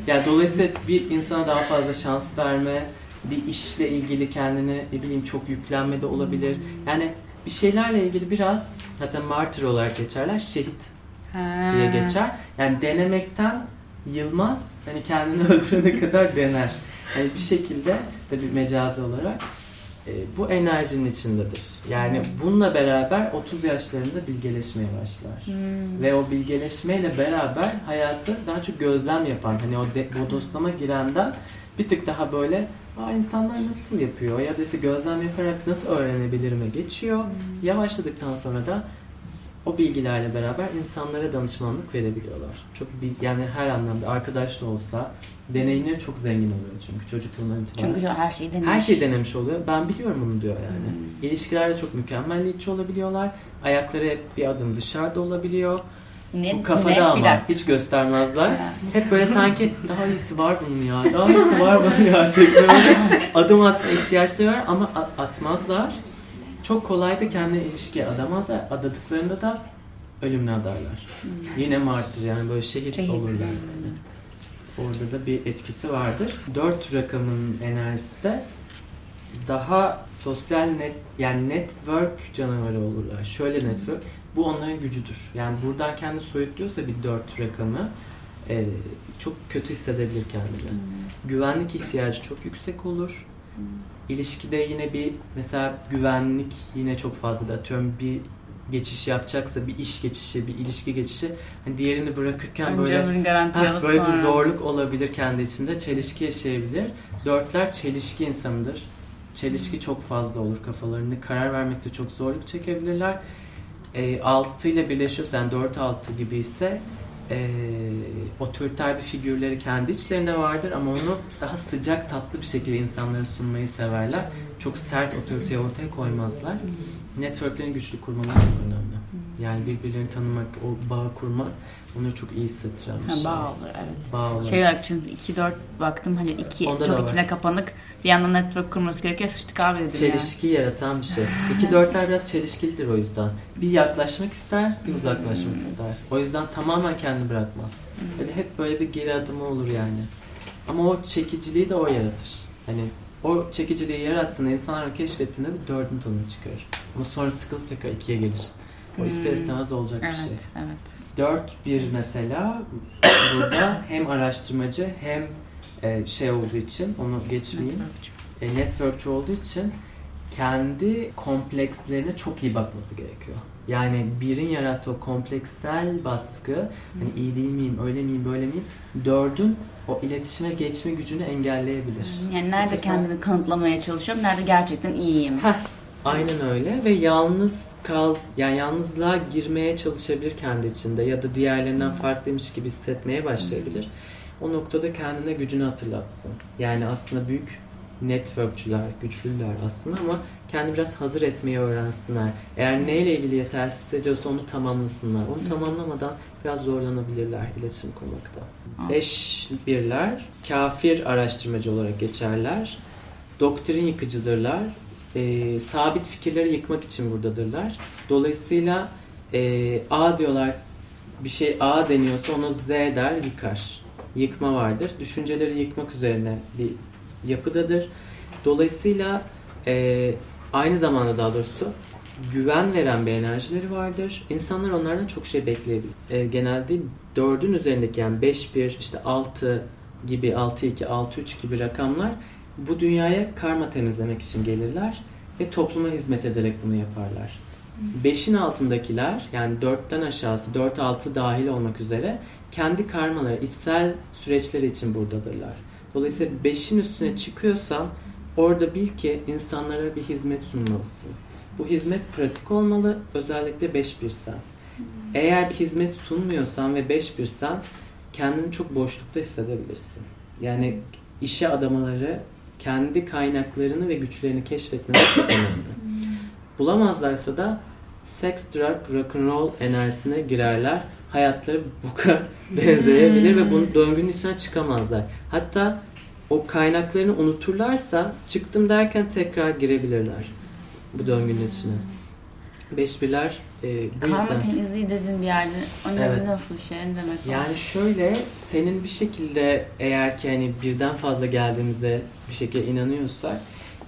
S2: yani dolayısıyla bir insana daha fazla şans verme, bir işle ilgili kendine ne bileyim çok yüklenme de olabilir. Yani bir şeylerle ilgili biraz zaten martyr olarak geçerler. Şehit diye geçer. Yani denemekten yılmaz. Hani kendini öldürene kadar dener. Yani bir şekilde tabii mecazi olarak e, bu enerjinin içindedir. Yani bununla beraber 30 yaşlarında bilgeleşmeye başlar.
S5: Hmm.
S2: Ve o bilgeleşmeyle beraber hayatı daha çok gözlem yapan, hani o de, bodoslama girenden bir tık daha böyle Aa, insanlar nasıl yapıyor ya da işte gözlem yaparak nasıl öğrenebilirime geçiyor. Yavaşladıktan sonra da o bilgilerle beraber insanlara danışmanlık verebiliyorlar. Çok yani her anlamda arkadaş da olsa deneyimleri çok zengin oluyor çünkü çocukluğundan itibaren.
S5: Çünkü her şeyi denemiş.
S2: Her şeyi denemiş oluyor. Ben biliyorum bunu diyor yani.
S5: Hmm.
S2: İlişkilerde çok mükemmelliyetçi olabiliyorlar. Ayakları hep bir adım dışarıda olabiliyor.
S5: Ne,
S2: Bu kafada
S5: ne?
S2: Ama
S5: dakika.
S2: hiç göstermezler. Hep böyle sanki daha iyisi var bunun ya. Daha iyisi var bunun ya şeklinde adım atma ihtiyaçları var ama atmazlar. Çok kolay da kendine ilişkiye adamazlar. Adadıklarında da ölümle adarlar. Yine martır yani böyle şehit,
S5: Şehit.
S2: olurlar. Yani. Orada da bir etkisi vardır. Dört rakamın enerjisi de daha sosyal net yani network canavarı olurlar. Şöyle network bu onların gücüdür. Yani buradan kendi soyutluyorsa bir dört rakamı e, çok kötü hissedebilir kendini. Güvenlik ihtiyacı çok yüksek olur. İlişkide yine bir mesela güvenlik yine çok fazla da atıyorum bir geçiş yapacaksa bir iş geçişi, bir ilişki geçişi hani diğerini bırakırken
S5: Önce
S2: böyle
S5: alıp
S2: böyle bir
S5: sonra.
S2: zorluk olabilir kendi içinde. Çelişki yaşayabilir. Dörtler çelişki insanıdır. Çelişki çok fazla olur kafalarında. Karar vermekte çok zorluk çekebilirler. E, altı ile birleşiyorsa yani dört altı gibi ise e, otoriter bir figürleri kendi içlerinde vardır ama onu daha sıcak tatlı bir şekilde insanlara sunmayı severler. Çok sert otoriteyi ortaya koymazlar. Networklerin güçlü kurmaları çok önemli. Yani birbirlerini tanımak, o bağ kurmak onları çok iyi hissettiren bir şey.
S5: bağ olur evet.
S2: Bağ olarak.
S5: Şey olarak çünkü 2-4 baktım hani iki
S2: Onda da
S5: çok
S2: var.
S5: içine kapanık bir yandan network kurması gerekiyor sıçtık abi dedim
S2: Çelişki yaratan bir şey. İki dörtler biraz çelişkilidir o yüzden. Bir yaklaşmak ister, bir uzaklaşmak ister. O yüzden tamamen kendini bırakmaz. Böyle hep böyle bir geri adımı olur yani. Ama o çekiciliği de o yaratır. Hani o çekiciliği yarattığında, insanların keşfettiğinde de dördün tadını çıkarır. Ama sonra sıkılıp tekrar ikiye gelir. O ister
S5: Hmm.
S2: istemez olacak bir
S5: Evet
S2: şey.
S5: evet.
S2: 4-1 mesela burada hem araştırmacı hem e, şey olduğu için onu geçmeyeyim. E, networkçü olduğu için kendi komplekslerine çok iyi bakması gerekiyor. Yani birin yarattığı o komplekssel baskı, hani iyi değil miyim, öyle miyim, böyle miyim, dördün o iletişime geçme gücünü engelleyebilir.
S5: Yani nerede
S2: sefer-
S5: kendimi kanıtlamaya çalışıyorum, nerede gerçekten iyiyim.
S2: Heh, aynen öyle ve yalnız kal, yani yalnızlığa girmeye çalışabilir kendi içinde ya da diğerlerinden farklıymış gibi hissetmeye başlayabilir. O noktada kendine gücünü hatırlatsın. Yani aslında büyük networkçüler, güçlüler aslında ama kendi biraz hazır etmeyi öğrensinler. Eğer neyle ilgili yetersiz hissediyorsa onu tamamlasınlar. Onu tamamlamadan biraz zorlanabilirler iletişim kurmakta. Beş birler, kafir araştırmacı olarak geçerler. Doktrin yıkıcıdırlar. e, sabit fikirleri yıkmak için buradadırlar. Dolayısıyla e, A diyorlar bir şey A deniyorsa onu Z der yıkar. Yıkma vardır. Düşünceleri yıkmak üzerine bir yapıdadır. Dolayısıyla e, aynı zamanda daha doğrusu güven veren bir enerjileri vardır. İnsanlar onlardan çok şey bekleyebilir. E, genelde dördün üzerindeki yani 5, 1, işte 6 gibi 6, 2, 6, 3 gibi rakamlar bu dünyaya karma temizlemek için gelirler ve topluma hizmet ederek bunu yaparlar. 5'in altındakiler yani 4'ten aşağısı 4 6 dahil olmak üzere kendi karmaları, içsel süreçleri için buradadırlar. Dolayısıyla 5'in üstüne çıkıyorsan orada bil ki insanlara bir hizmet sunmalısın. Bu hizmet pratik olmalı. Özellikle 5 birsen. Eğer bir hizmet sunmuyorsan ve 5 birsen kendini çok boşlukta hissedebilirsin. Yani işe adamaları kendi kaynaklarını ve güçlerini keşfetmeleri çok önemli. Bulamazlarsa da sex, drug, rock and roll enerjisine girerler. Hayatları buka benzeyebilir ve bunun döngünün içinden çıkamazlar. Hatta o kaynaklarını unuturlarsa çıktım derken tekrar girebilirler bu döngünün içine. Beş birler e, bu
S5: Karma
S2: yüzden.
S5: temizliği dediğin bir yerde önemli
S2: Evet.
S5: nasıl bir şey? Ne demek o?
S2: Yani şöyle senin bir şekilde eğer ki hani birden fazla geldiğimize bir şekilde inanıyorsak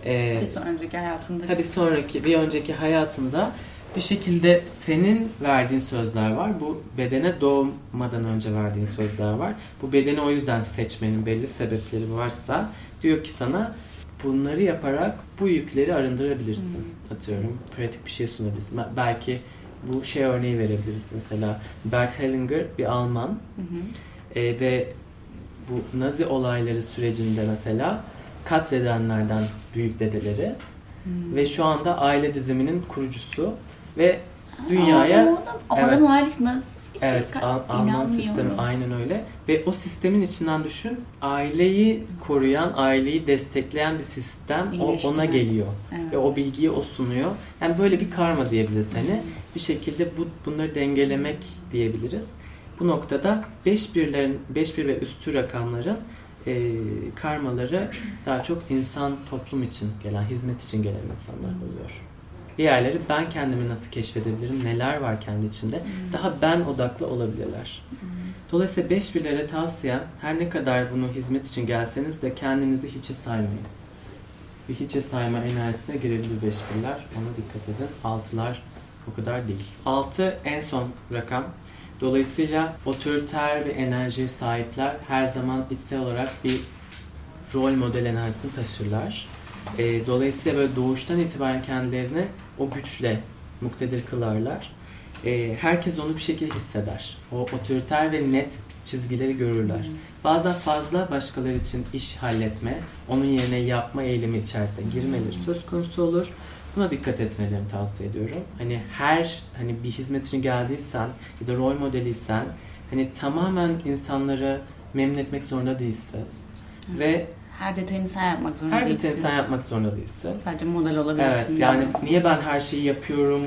S2: e,
S5: bir sonraki hayatında.
S2: tabii sonraki bir önceki hayatında bir şekilde senin verdiğin sözler var. Bu bedene doğmadan önce verdiğin sözler var. Bu bedeni o yüzden seçmenin belli sebepleri varsa diyor ki sana bunları yaparak bu yükleri arındırabilirsin. Atıyorum pratik bir şey sunabilirsin. Belki bu şey örneği verebiliriz mesela. Bert Hellinger bir Alman
S5: Hı hı.
S2: e, ve bu Nazi olayları sürecinde mesela katledenlerden büyük dedeleri
S5: Hmm.
S2: ve şu anda aile diziminin kurucusu ve dünyaya
S5: Aa, adam,
S2: Evet.
S5: ailesi nasıl şey,
S2: evet Al- Alman sistemi aynen öyle. Ve o sistemin içinden düşün aileyi koruyan aileyi destekleyen bir sistem o, ona geliyor.
S5: Evet.
S2: ve o bilgiyi o sunuyor. Yani böyle bir karma diyebiliriz. Hani bir şekilde bu bunları dengelemek diyebiliriz. Bu noktada 5 birlerin 5 bir ve üstü rakamların e, karmaları daha çok insan toplum için gelen hizmet için gelen insanlar oluyor. Diğerleri ben kendimi nasıl keşfedebilirim, neler var kendi içimde. Daha ben odaklı olabilirler. Dolayısıyla beş birlere tavsiyem her ne kadar bunu hizmet için gelseniz de kendinizi hiçe saymayın. Bir hiçe sayma enerjisine girebilir beş birler. Ona dikkat edin. Altılar o kadar değil. Altı en son rakam. Dolayısıyla otoriter ve enerjiye sahipler her zaman içsel olarak bir rol model enerjisini taşırlar. E, dolayısıyla böyle doğuştan itibaren kendilerini o güçle muktedir kılarlar. E, herkes onu bir şekilde hisseder. O otoriter ve net çizgileri görürler. Bazen fazla başkaları için iş halletme, onun yerine yapma eğilimi içerisine girmeleri söz konusu olur. Buna dikkat etmelerini tavsiye ediyorum. Hani her hani bir hizmet için geldiysen ya da rol modeliysen hani tamamen insanları memnun etmek zorunda değilsin. Ve
S5: Her detayını sen yapmak zorunda
S2: her
S5: değilsin.
S2: detayını sen yapmak zorunda değilsin.
S5: Sadece model olabilirsin.
S2: Evet yani niye ben her şeyi yapıyorum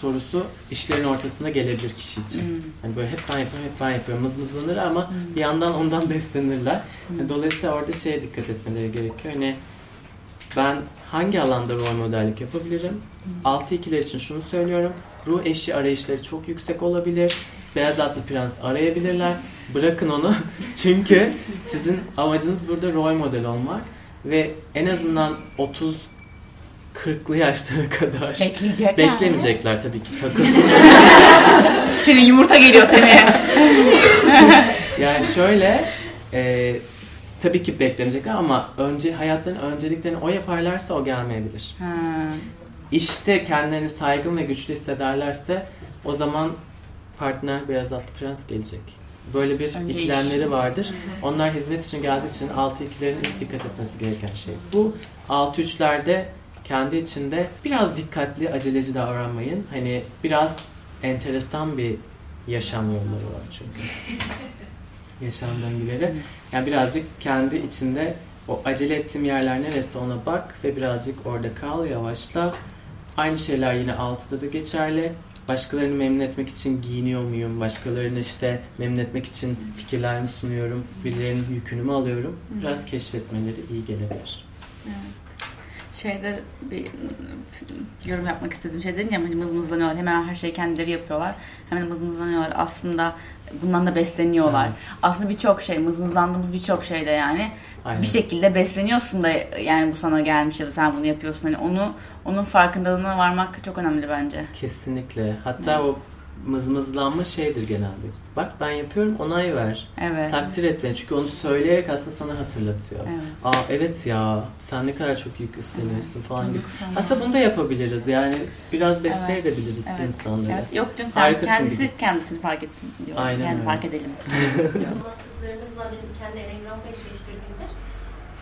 S2: sorusu işlerin ortasında gelebilir kişi için.
S5: Hmm.
S2: Hani böyle hep ben yapıyorum, hep ben yapıyorum mızmızlanır ama bir yandan ondan beslenirler.
S5: Hmm.
S2: Dolayısıyla orada şeye dikkat etmeleri gerekiyor. Hani ben hangi alanda rol modellik yapabilirim?
S5: Hmm.
S2: Altı ikiler için şunu söylüyorum. Ruh eşi arayışları çok yüksek olabilir. Beyaz atlı prens arayabilirler. Bırakın onu. Çünkü sizin amacınız burada rol model olmak. Ve en azından 30 40'lı yaşlara kadar
S5: Bekleyecekler.
S2: beklemeyecekler tabii ki takılsın.
S5: Senin yumurta geliyor seneye.
S2: Yani şöyle e, tabii ki beklenecekler ama önce hayatlarının önceliklerini o yaparlarsa o gelmeyebilir.
S5: ha.
S2: İşte kendilerini saygın ve güçlü hissederlerse o zaman partner beyaz atlı prens gelecek. Böyle bir
S5: Önce
S2: ikilemleri vardır. Onlar hizmet için geldiği için 6 ikilerin ilk dikkat etmesi gereken şey. Bu 6 üçlerde kendi içinde biraz dikkatli, aceleci davranmayın. Hani biraz enteresan bir yaşam yolları var çünkü. Yaşam döngüleri. Yani birazcık kendi içinde o acele ettiğim yerler neresi ona bak ve birazcık orada kal, yavaşla. Aynı şeyler yine altıda da geçerli. Başkalarını memnun etmek için giyiniyor muyum? Başkalarını işte memnun etmek için fikirlerimi sunuyorum. Birilerinin yükünü mü alıyorum? Biraz keşfetmeleri iyi gelebilir.
S3: Şeyde bir yorum yapmak istediğim şey dedin ya hani mızmızlanıyorlar. Hemen her şeyi kendileri yapıyorlar. Hemen mızmızlanıyorlar. Aslında bundan da besleniyorlar.
S2: Evet.
S3: Aslında birçok şey, mızmızlandığımız birçok şeyde yani
S2: Aynen.
S3: bir şekilde besleniyorsun da yani bu sana gelmiş ya da sen bunu yapıyorsun. Hani onu onun farkındalığına varmak çok önemli bence.
S2: Kesinlikle. Hatta o mızmızlanma şeydir genelde. Bak ben yapıyorum onay ver.
S3: Evet.
S2: Takdir et beni. Çünkü onu söyleyerek aslında sana hatırlatıyor.
S3: Evet.
S2: Aa evet ya sen ne kadar çok yük üstleniyorsun falan gibi. Aslında bunu da yapabiliriz. Yani biraz
S3: Evet.
S2: besleyebiliriz
S3: Evet.
S2: insanları.
S3: Evet. Yok canım sen
S2: Harikasın
S3: kendisi
S2: gibi.
S3: kendisini fark etsin diyor.
S2: Aynen
S3: yani
S2: öyle.
S3: fark edelim.
S6: Anlattıklarınızla benim kendi enegramı eşleştirdiğimde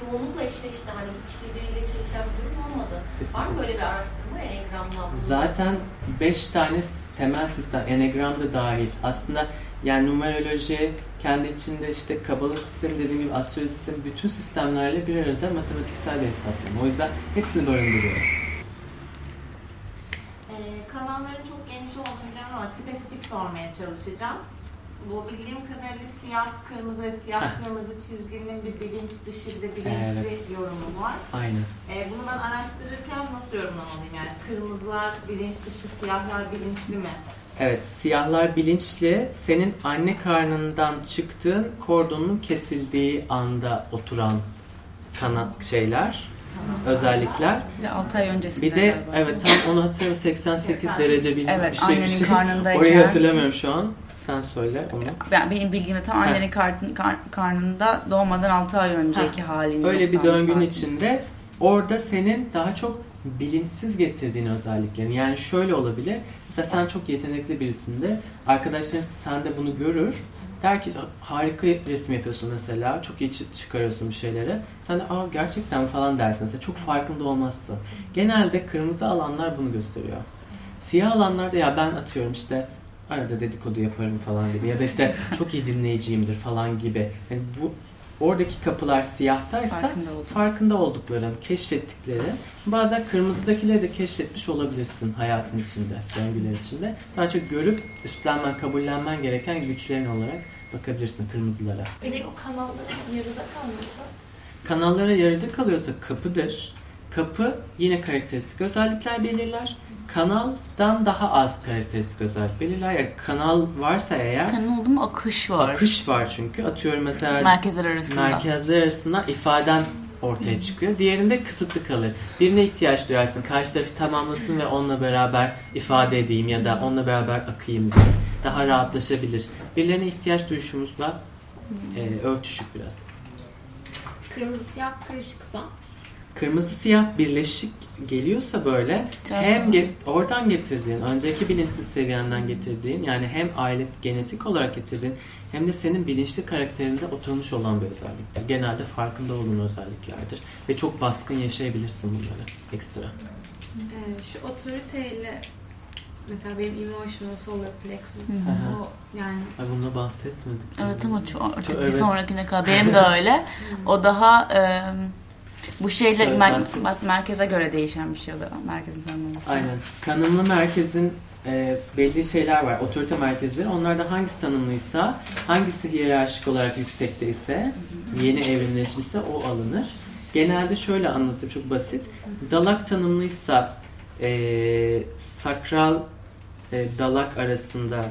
S6: çoğunlukla eşleşti. Hani hiçbirbiriyle çelişen bir durum olmadı. Var mı böyle bir araştırma enegramla?
S2: Zaten 5 tane temel sistem, enegram da dahil. Aslında yani numeroloji kendi içinde işte kabala sistemi dediğim gibi astroloji sistemi bütün sistemlerle bir arada matematiksel bir hesaplama. O yüzden hepsini barındırıyor.
S7: Ee, kanalların çok geniş biliyorum ama spesifik sormaya çalışacağım. Bu bildiğim kadarıyla siyah kırmızı ve siyah
S2: Heh.
S7: kırmızı çizginin bir bilinç dışı bir de bilinçli
S2: Evet.
S7: yorumu var.
S2: Aynen.
S7: Ee, bunu ben araştırırken nasıl yorumlamalıyım? Yani kırmızılar bilinç dışı, siyahlar bilinçli mi?
S2: Evet, siyahlar bilinçli, senin anne karnından çıktığın kordonun kesildiği anda oturan kana şeyler, özellikler.
S3: Bir de 6 ay öncesinde
S2: Bir de
S3: galiba.
S2: evet tam onu hatırlıyorum 88 derece bir,
S3: Evet,
S2: bir şey bir
S3: annenin
S2: şey.
S3: karnındayken-
S2: Orayı hatırlamıyorum şu an. Sen söyle onu.
S3: Ben, benim bildiğimde tam annenin karn- kar- karnında doğmadan 6 ay önceki halini.
S2: Öyle bir döngünün içinde orada senin daha çok bilinçsiz getirdiğin özelliklerin. Yani şöyle olabilir. Mesela sen çok yetenekli birisin de arkadaşların sende bunu görür. Der ki harika resim yapıyorsun mesela. Çok iyi çı- çıkarıyorsun bir şeyleri. Sen de aa gerçekten mi?" falan dersin. Mesela çok farkında olmazsın. Genelde kırmızı alanlar bunu gösteriyor. Siyah alanlarda ya ben atıyorum işte arada dedikodu yaparım falan gibi ya da işte çok iyi dinleyiciyimdir falan gibi. Yani bu oradaki kapılar siyahtaysa
S3: Farkında oldum.
S2: farkında oldukların, keşfettikleri, bazen kırmızıdakileri de keşfetmiş olabilirsin hayatın içinde, döngüler içinde. Daha çok görüp üstlenmen, kabullenmen gereken güçlerin olarak bakabilirsin kırmızılara.
S6: Peki o kanalların yarıda kalması?
S2: Kanallara yarıda kalıyorsa kapıdır. Kapı yine karakteristik özellikler belirler. Kanaldan daha az karakteristik özellik belirler. Yani kanal varsa eğer
S3: Kanın oldu mu akış var.
S2: akış var çünkü. Atıyorum mesela
S3: Merkezler arasında.
S2: merkezler arasında ifaden ortaya çıkıyor. Diğerinde kısıtlı kalır. Birine ihtiyaç duyarsın. Karşı tarafı tamamlasın ve onunla beraber ifade edeyim ya da onunla beraber akayım diye. Daha rahatlaşabilir. Birilerine ihtiyaç duyuşumuzla e, örtüşük biraz.
S6: Kırmızı siyah karışıksa
S2: Kırmızı siyah birleşik geliyorsa böyle
S3: tarafı
S2: hem
S3: mı?
S2: ge- oradan getirdiğin, önceki bilinçsiz seviyenden getirdiğin yani hem aile genetik olarak getirdiğin hem de senin bilinçli karakterinde oturmuş olan bir özelliktir. Genelde farkında olduğun özelliklerdir. Ve çok baskın yaşayabilirsin bunları ekstra.
S8: Ee, şu otoriteyle mesela benim emotional solar plexus
S3: Hı
S2: hı.
S8: o yani
S2: Ay bununla bahsetmedik.
S3: Evet ama çok, artık
S2: Çok-
S3: bir
S2: evet.
S3: sonrakine kadar. Benim de öyle. o daha e, bu şeyle mer- bas- merkeze göre değişen bir şey o da. Merkezin tanımlaması.
S2: Aynen. Tanımlı merkezin e, belli şeyler var. Otorite merkezleri. Onlarda hangisi tanımlıysa, hangisi hiyerarşik olarak yüksekte ise, yeni evrimleşmişse o alınır. Genelde şöyle anlatayım çok basit. Dalak tanımlıysa e, sakral e, dalak arasında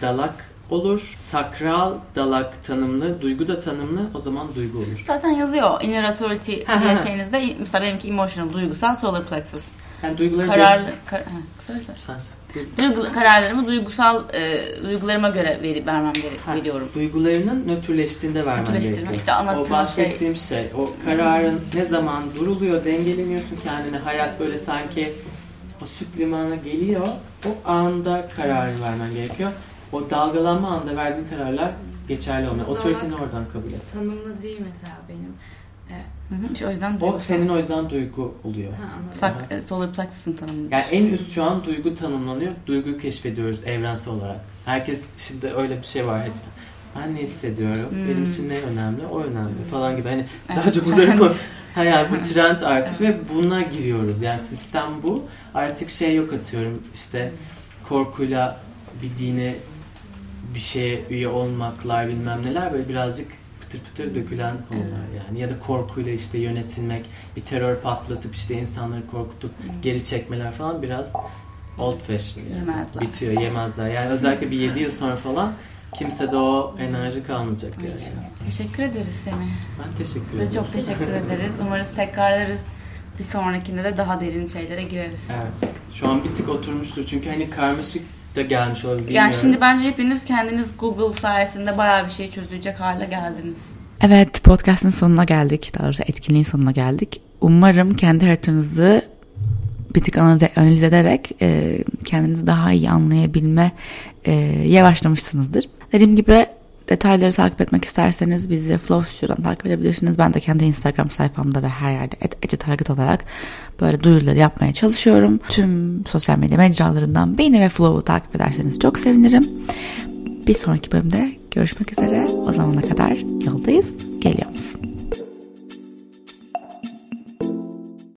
S2: dalak olur. Sakral dalak tanımlı, duygu da tanımlı o zaman duygu olur.
S3: Zaten yazıyor inner authority diye şeyinizde. Mesela benimki emotional, duygusal, solar plexus.
S2: Yani duyguları
S3: Karar, kar, ha, söyle söyle.
S2: Sen-
S3: Duygu, kararlarımı duygusal e, duygularıma göre veri, vermem gere- veriyorum.
S2: Duygularının nötrleştiğinde
S3: Nötrleştirme,
S2: gerekiyor.
S3: işte
S2: o bahsettiğim şey. o kararın ne zaman duruluyor, dengeleniyorsun kendini. Hayat böyle sanki o süt limanına geliyor. O anda kararı vermen gerekiyor. O dalgalanma anda verdiğin kararlar geçerli olmuyor. Otoriteni oradan kabul et.
S8: tanımlı değil mesela benim.
S3: Hı hı. İşte o yüzden
S2: O senin o yüzden duygu oluyor.
S8: Ha, anladım.
S3: Sak, e, solar plexus'ın tanımı.
S2: Yani en üst şu an duygu tanımlanıyor. Duyguyu keşfediyoruz evrensel olarak. Herkes şimdi öyle bir şey var. Ben ne hissediyorum?
S3: Hmm.
S2: Benim için ne önemli? O önemli falan gibi. Hani daha
S3: Evet,
S2: çok bunları konu. Ha yani bu trend artık ve buna giriyoruz. Yani sistem bu. Artık şey yok atıyorum işte korkuyla bir dine bir şeye üye olmaklar bilmem neler böyle birazcık pıtır pıtır dökülen konular yani ya da korkuyla işte yönetilmek bir terör patlatıp işte insanları korkutup geri çekmeler falan biraz old fashion yani.
S3: Yemezler.
S2: bitiyor yemezler yani özellikle bir 7 yıl sonra falan kimse de o enerji kalmayacak yani.
S3: Teşekkür ederiz Semih.
S2: Ben teşekkür ederim.
S3: Size çok teşekkür ederiz. Umarız tekrarlarız. Bir sonrakinde de daha derin şeylere gireriz.
S2: Evet. Şu an bir tık oturmuştur çünkü hani karmaşık da gelmiş olabilir.
S3: Yani şimdi bence hepiniz kendiniz Google sayesinde bayağı bir şey çözecek hale geldiniz.
S1: Evet podcast'ın sonuna geldik. Daha doğrusu etkinliğin sonuna geldik. Umarım kendi haritanızı bir tık analiz, analiz ederek e, kendinizi daha iyi anlayabilme e, yavaşlamışsınızdır. Dediğim gibi detayları takip etmek isterseniz bizi Flow Studio'dan takip edebilirsiniz. Ben de kendi Instagram sayfamda ve her yerde Ece Target olarak böyle duyuruları yapmaya çalışıyorum. Tüm sosyal medya mecralarından beni ve Flow'u takip ederseniz çok sevinirim. Bir sonraki bölümde görüşmek üzere. O zamana kadar yoldayız.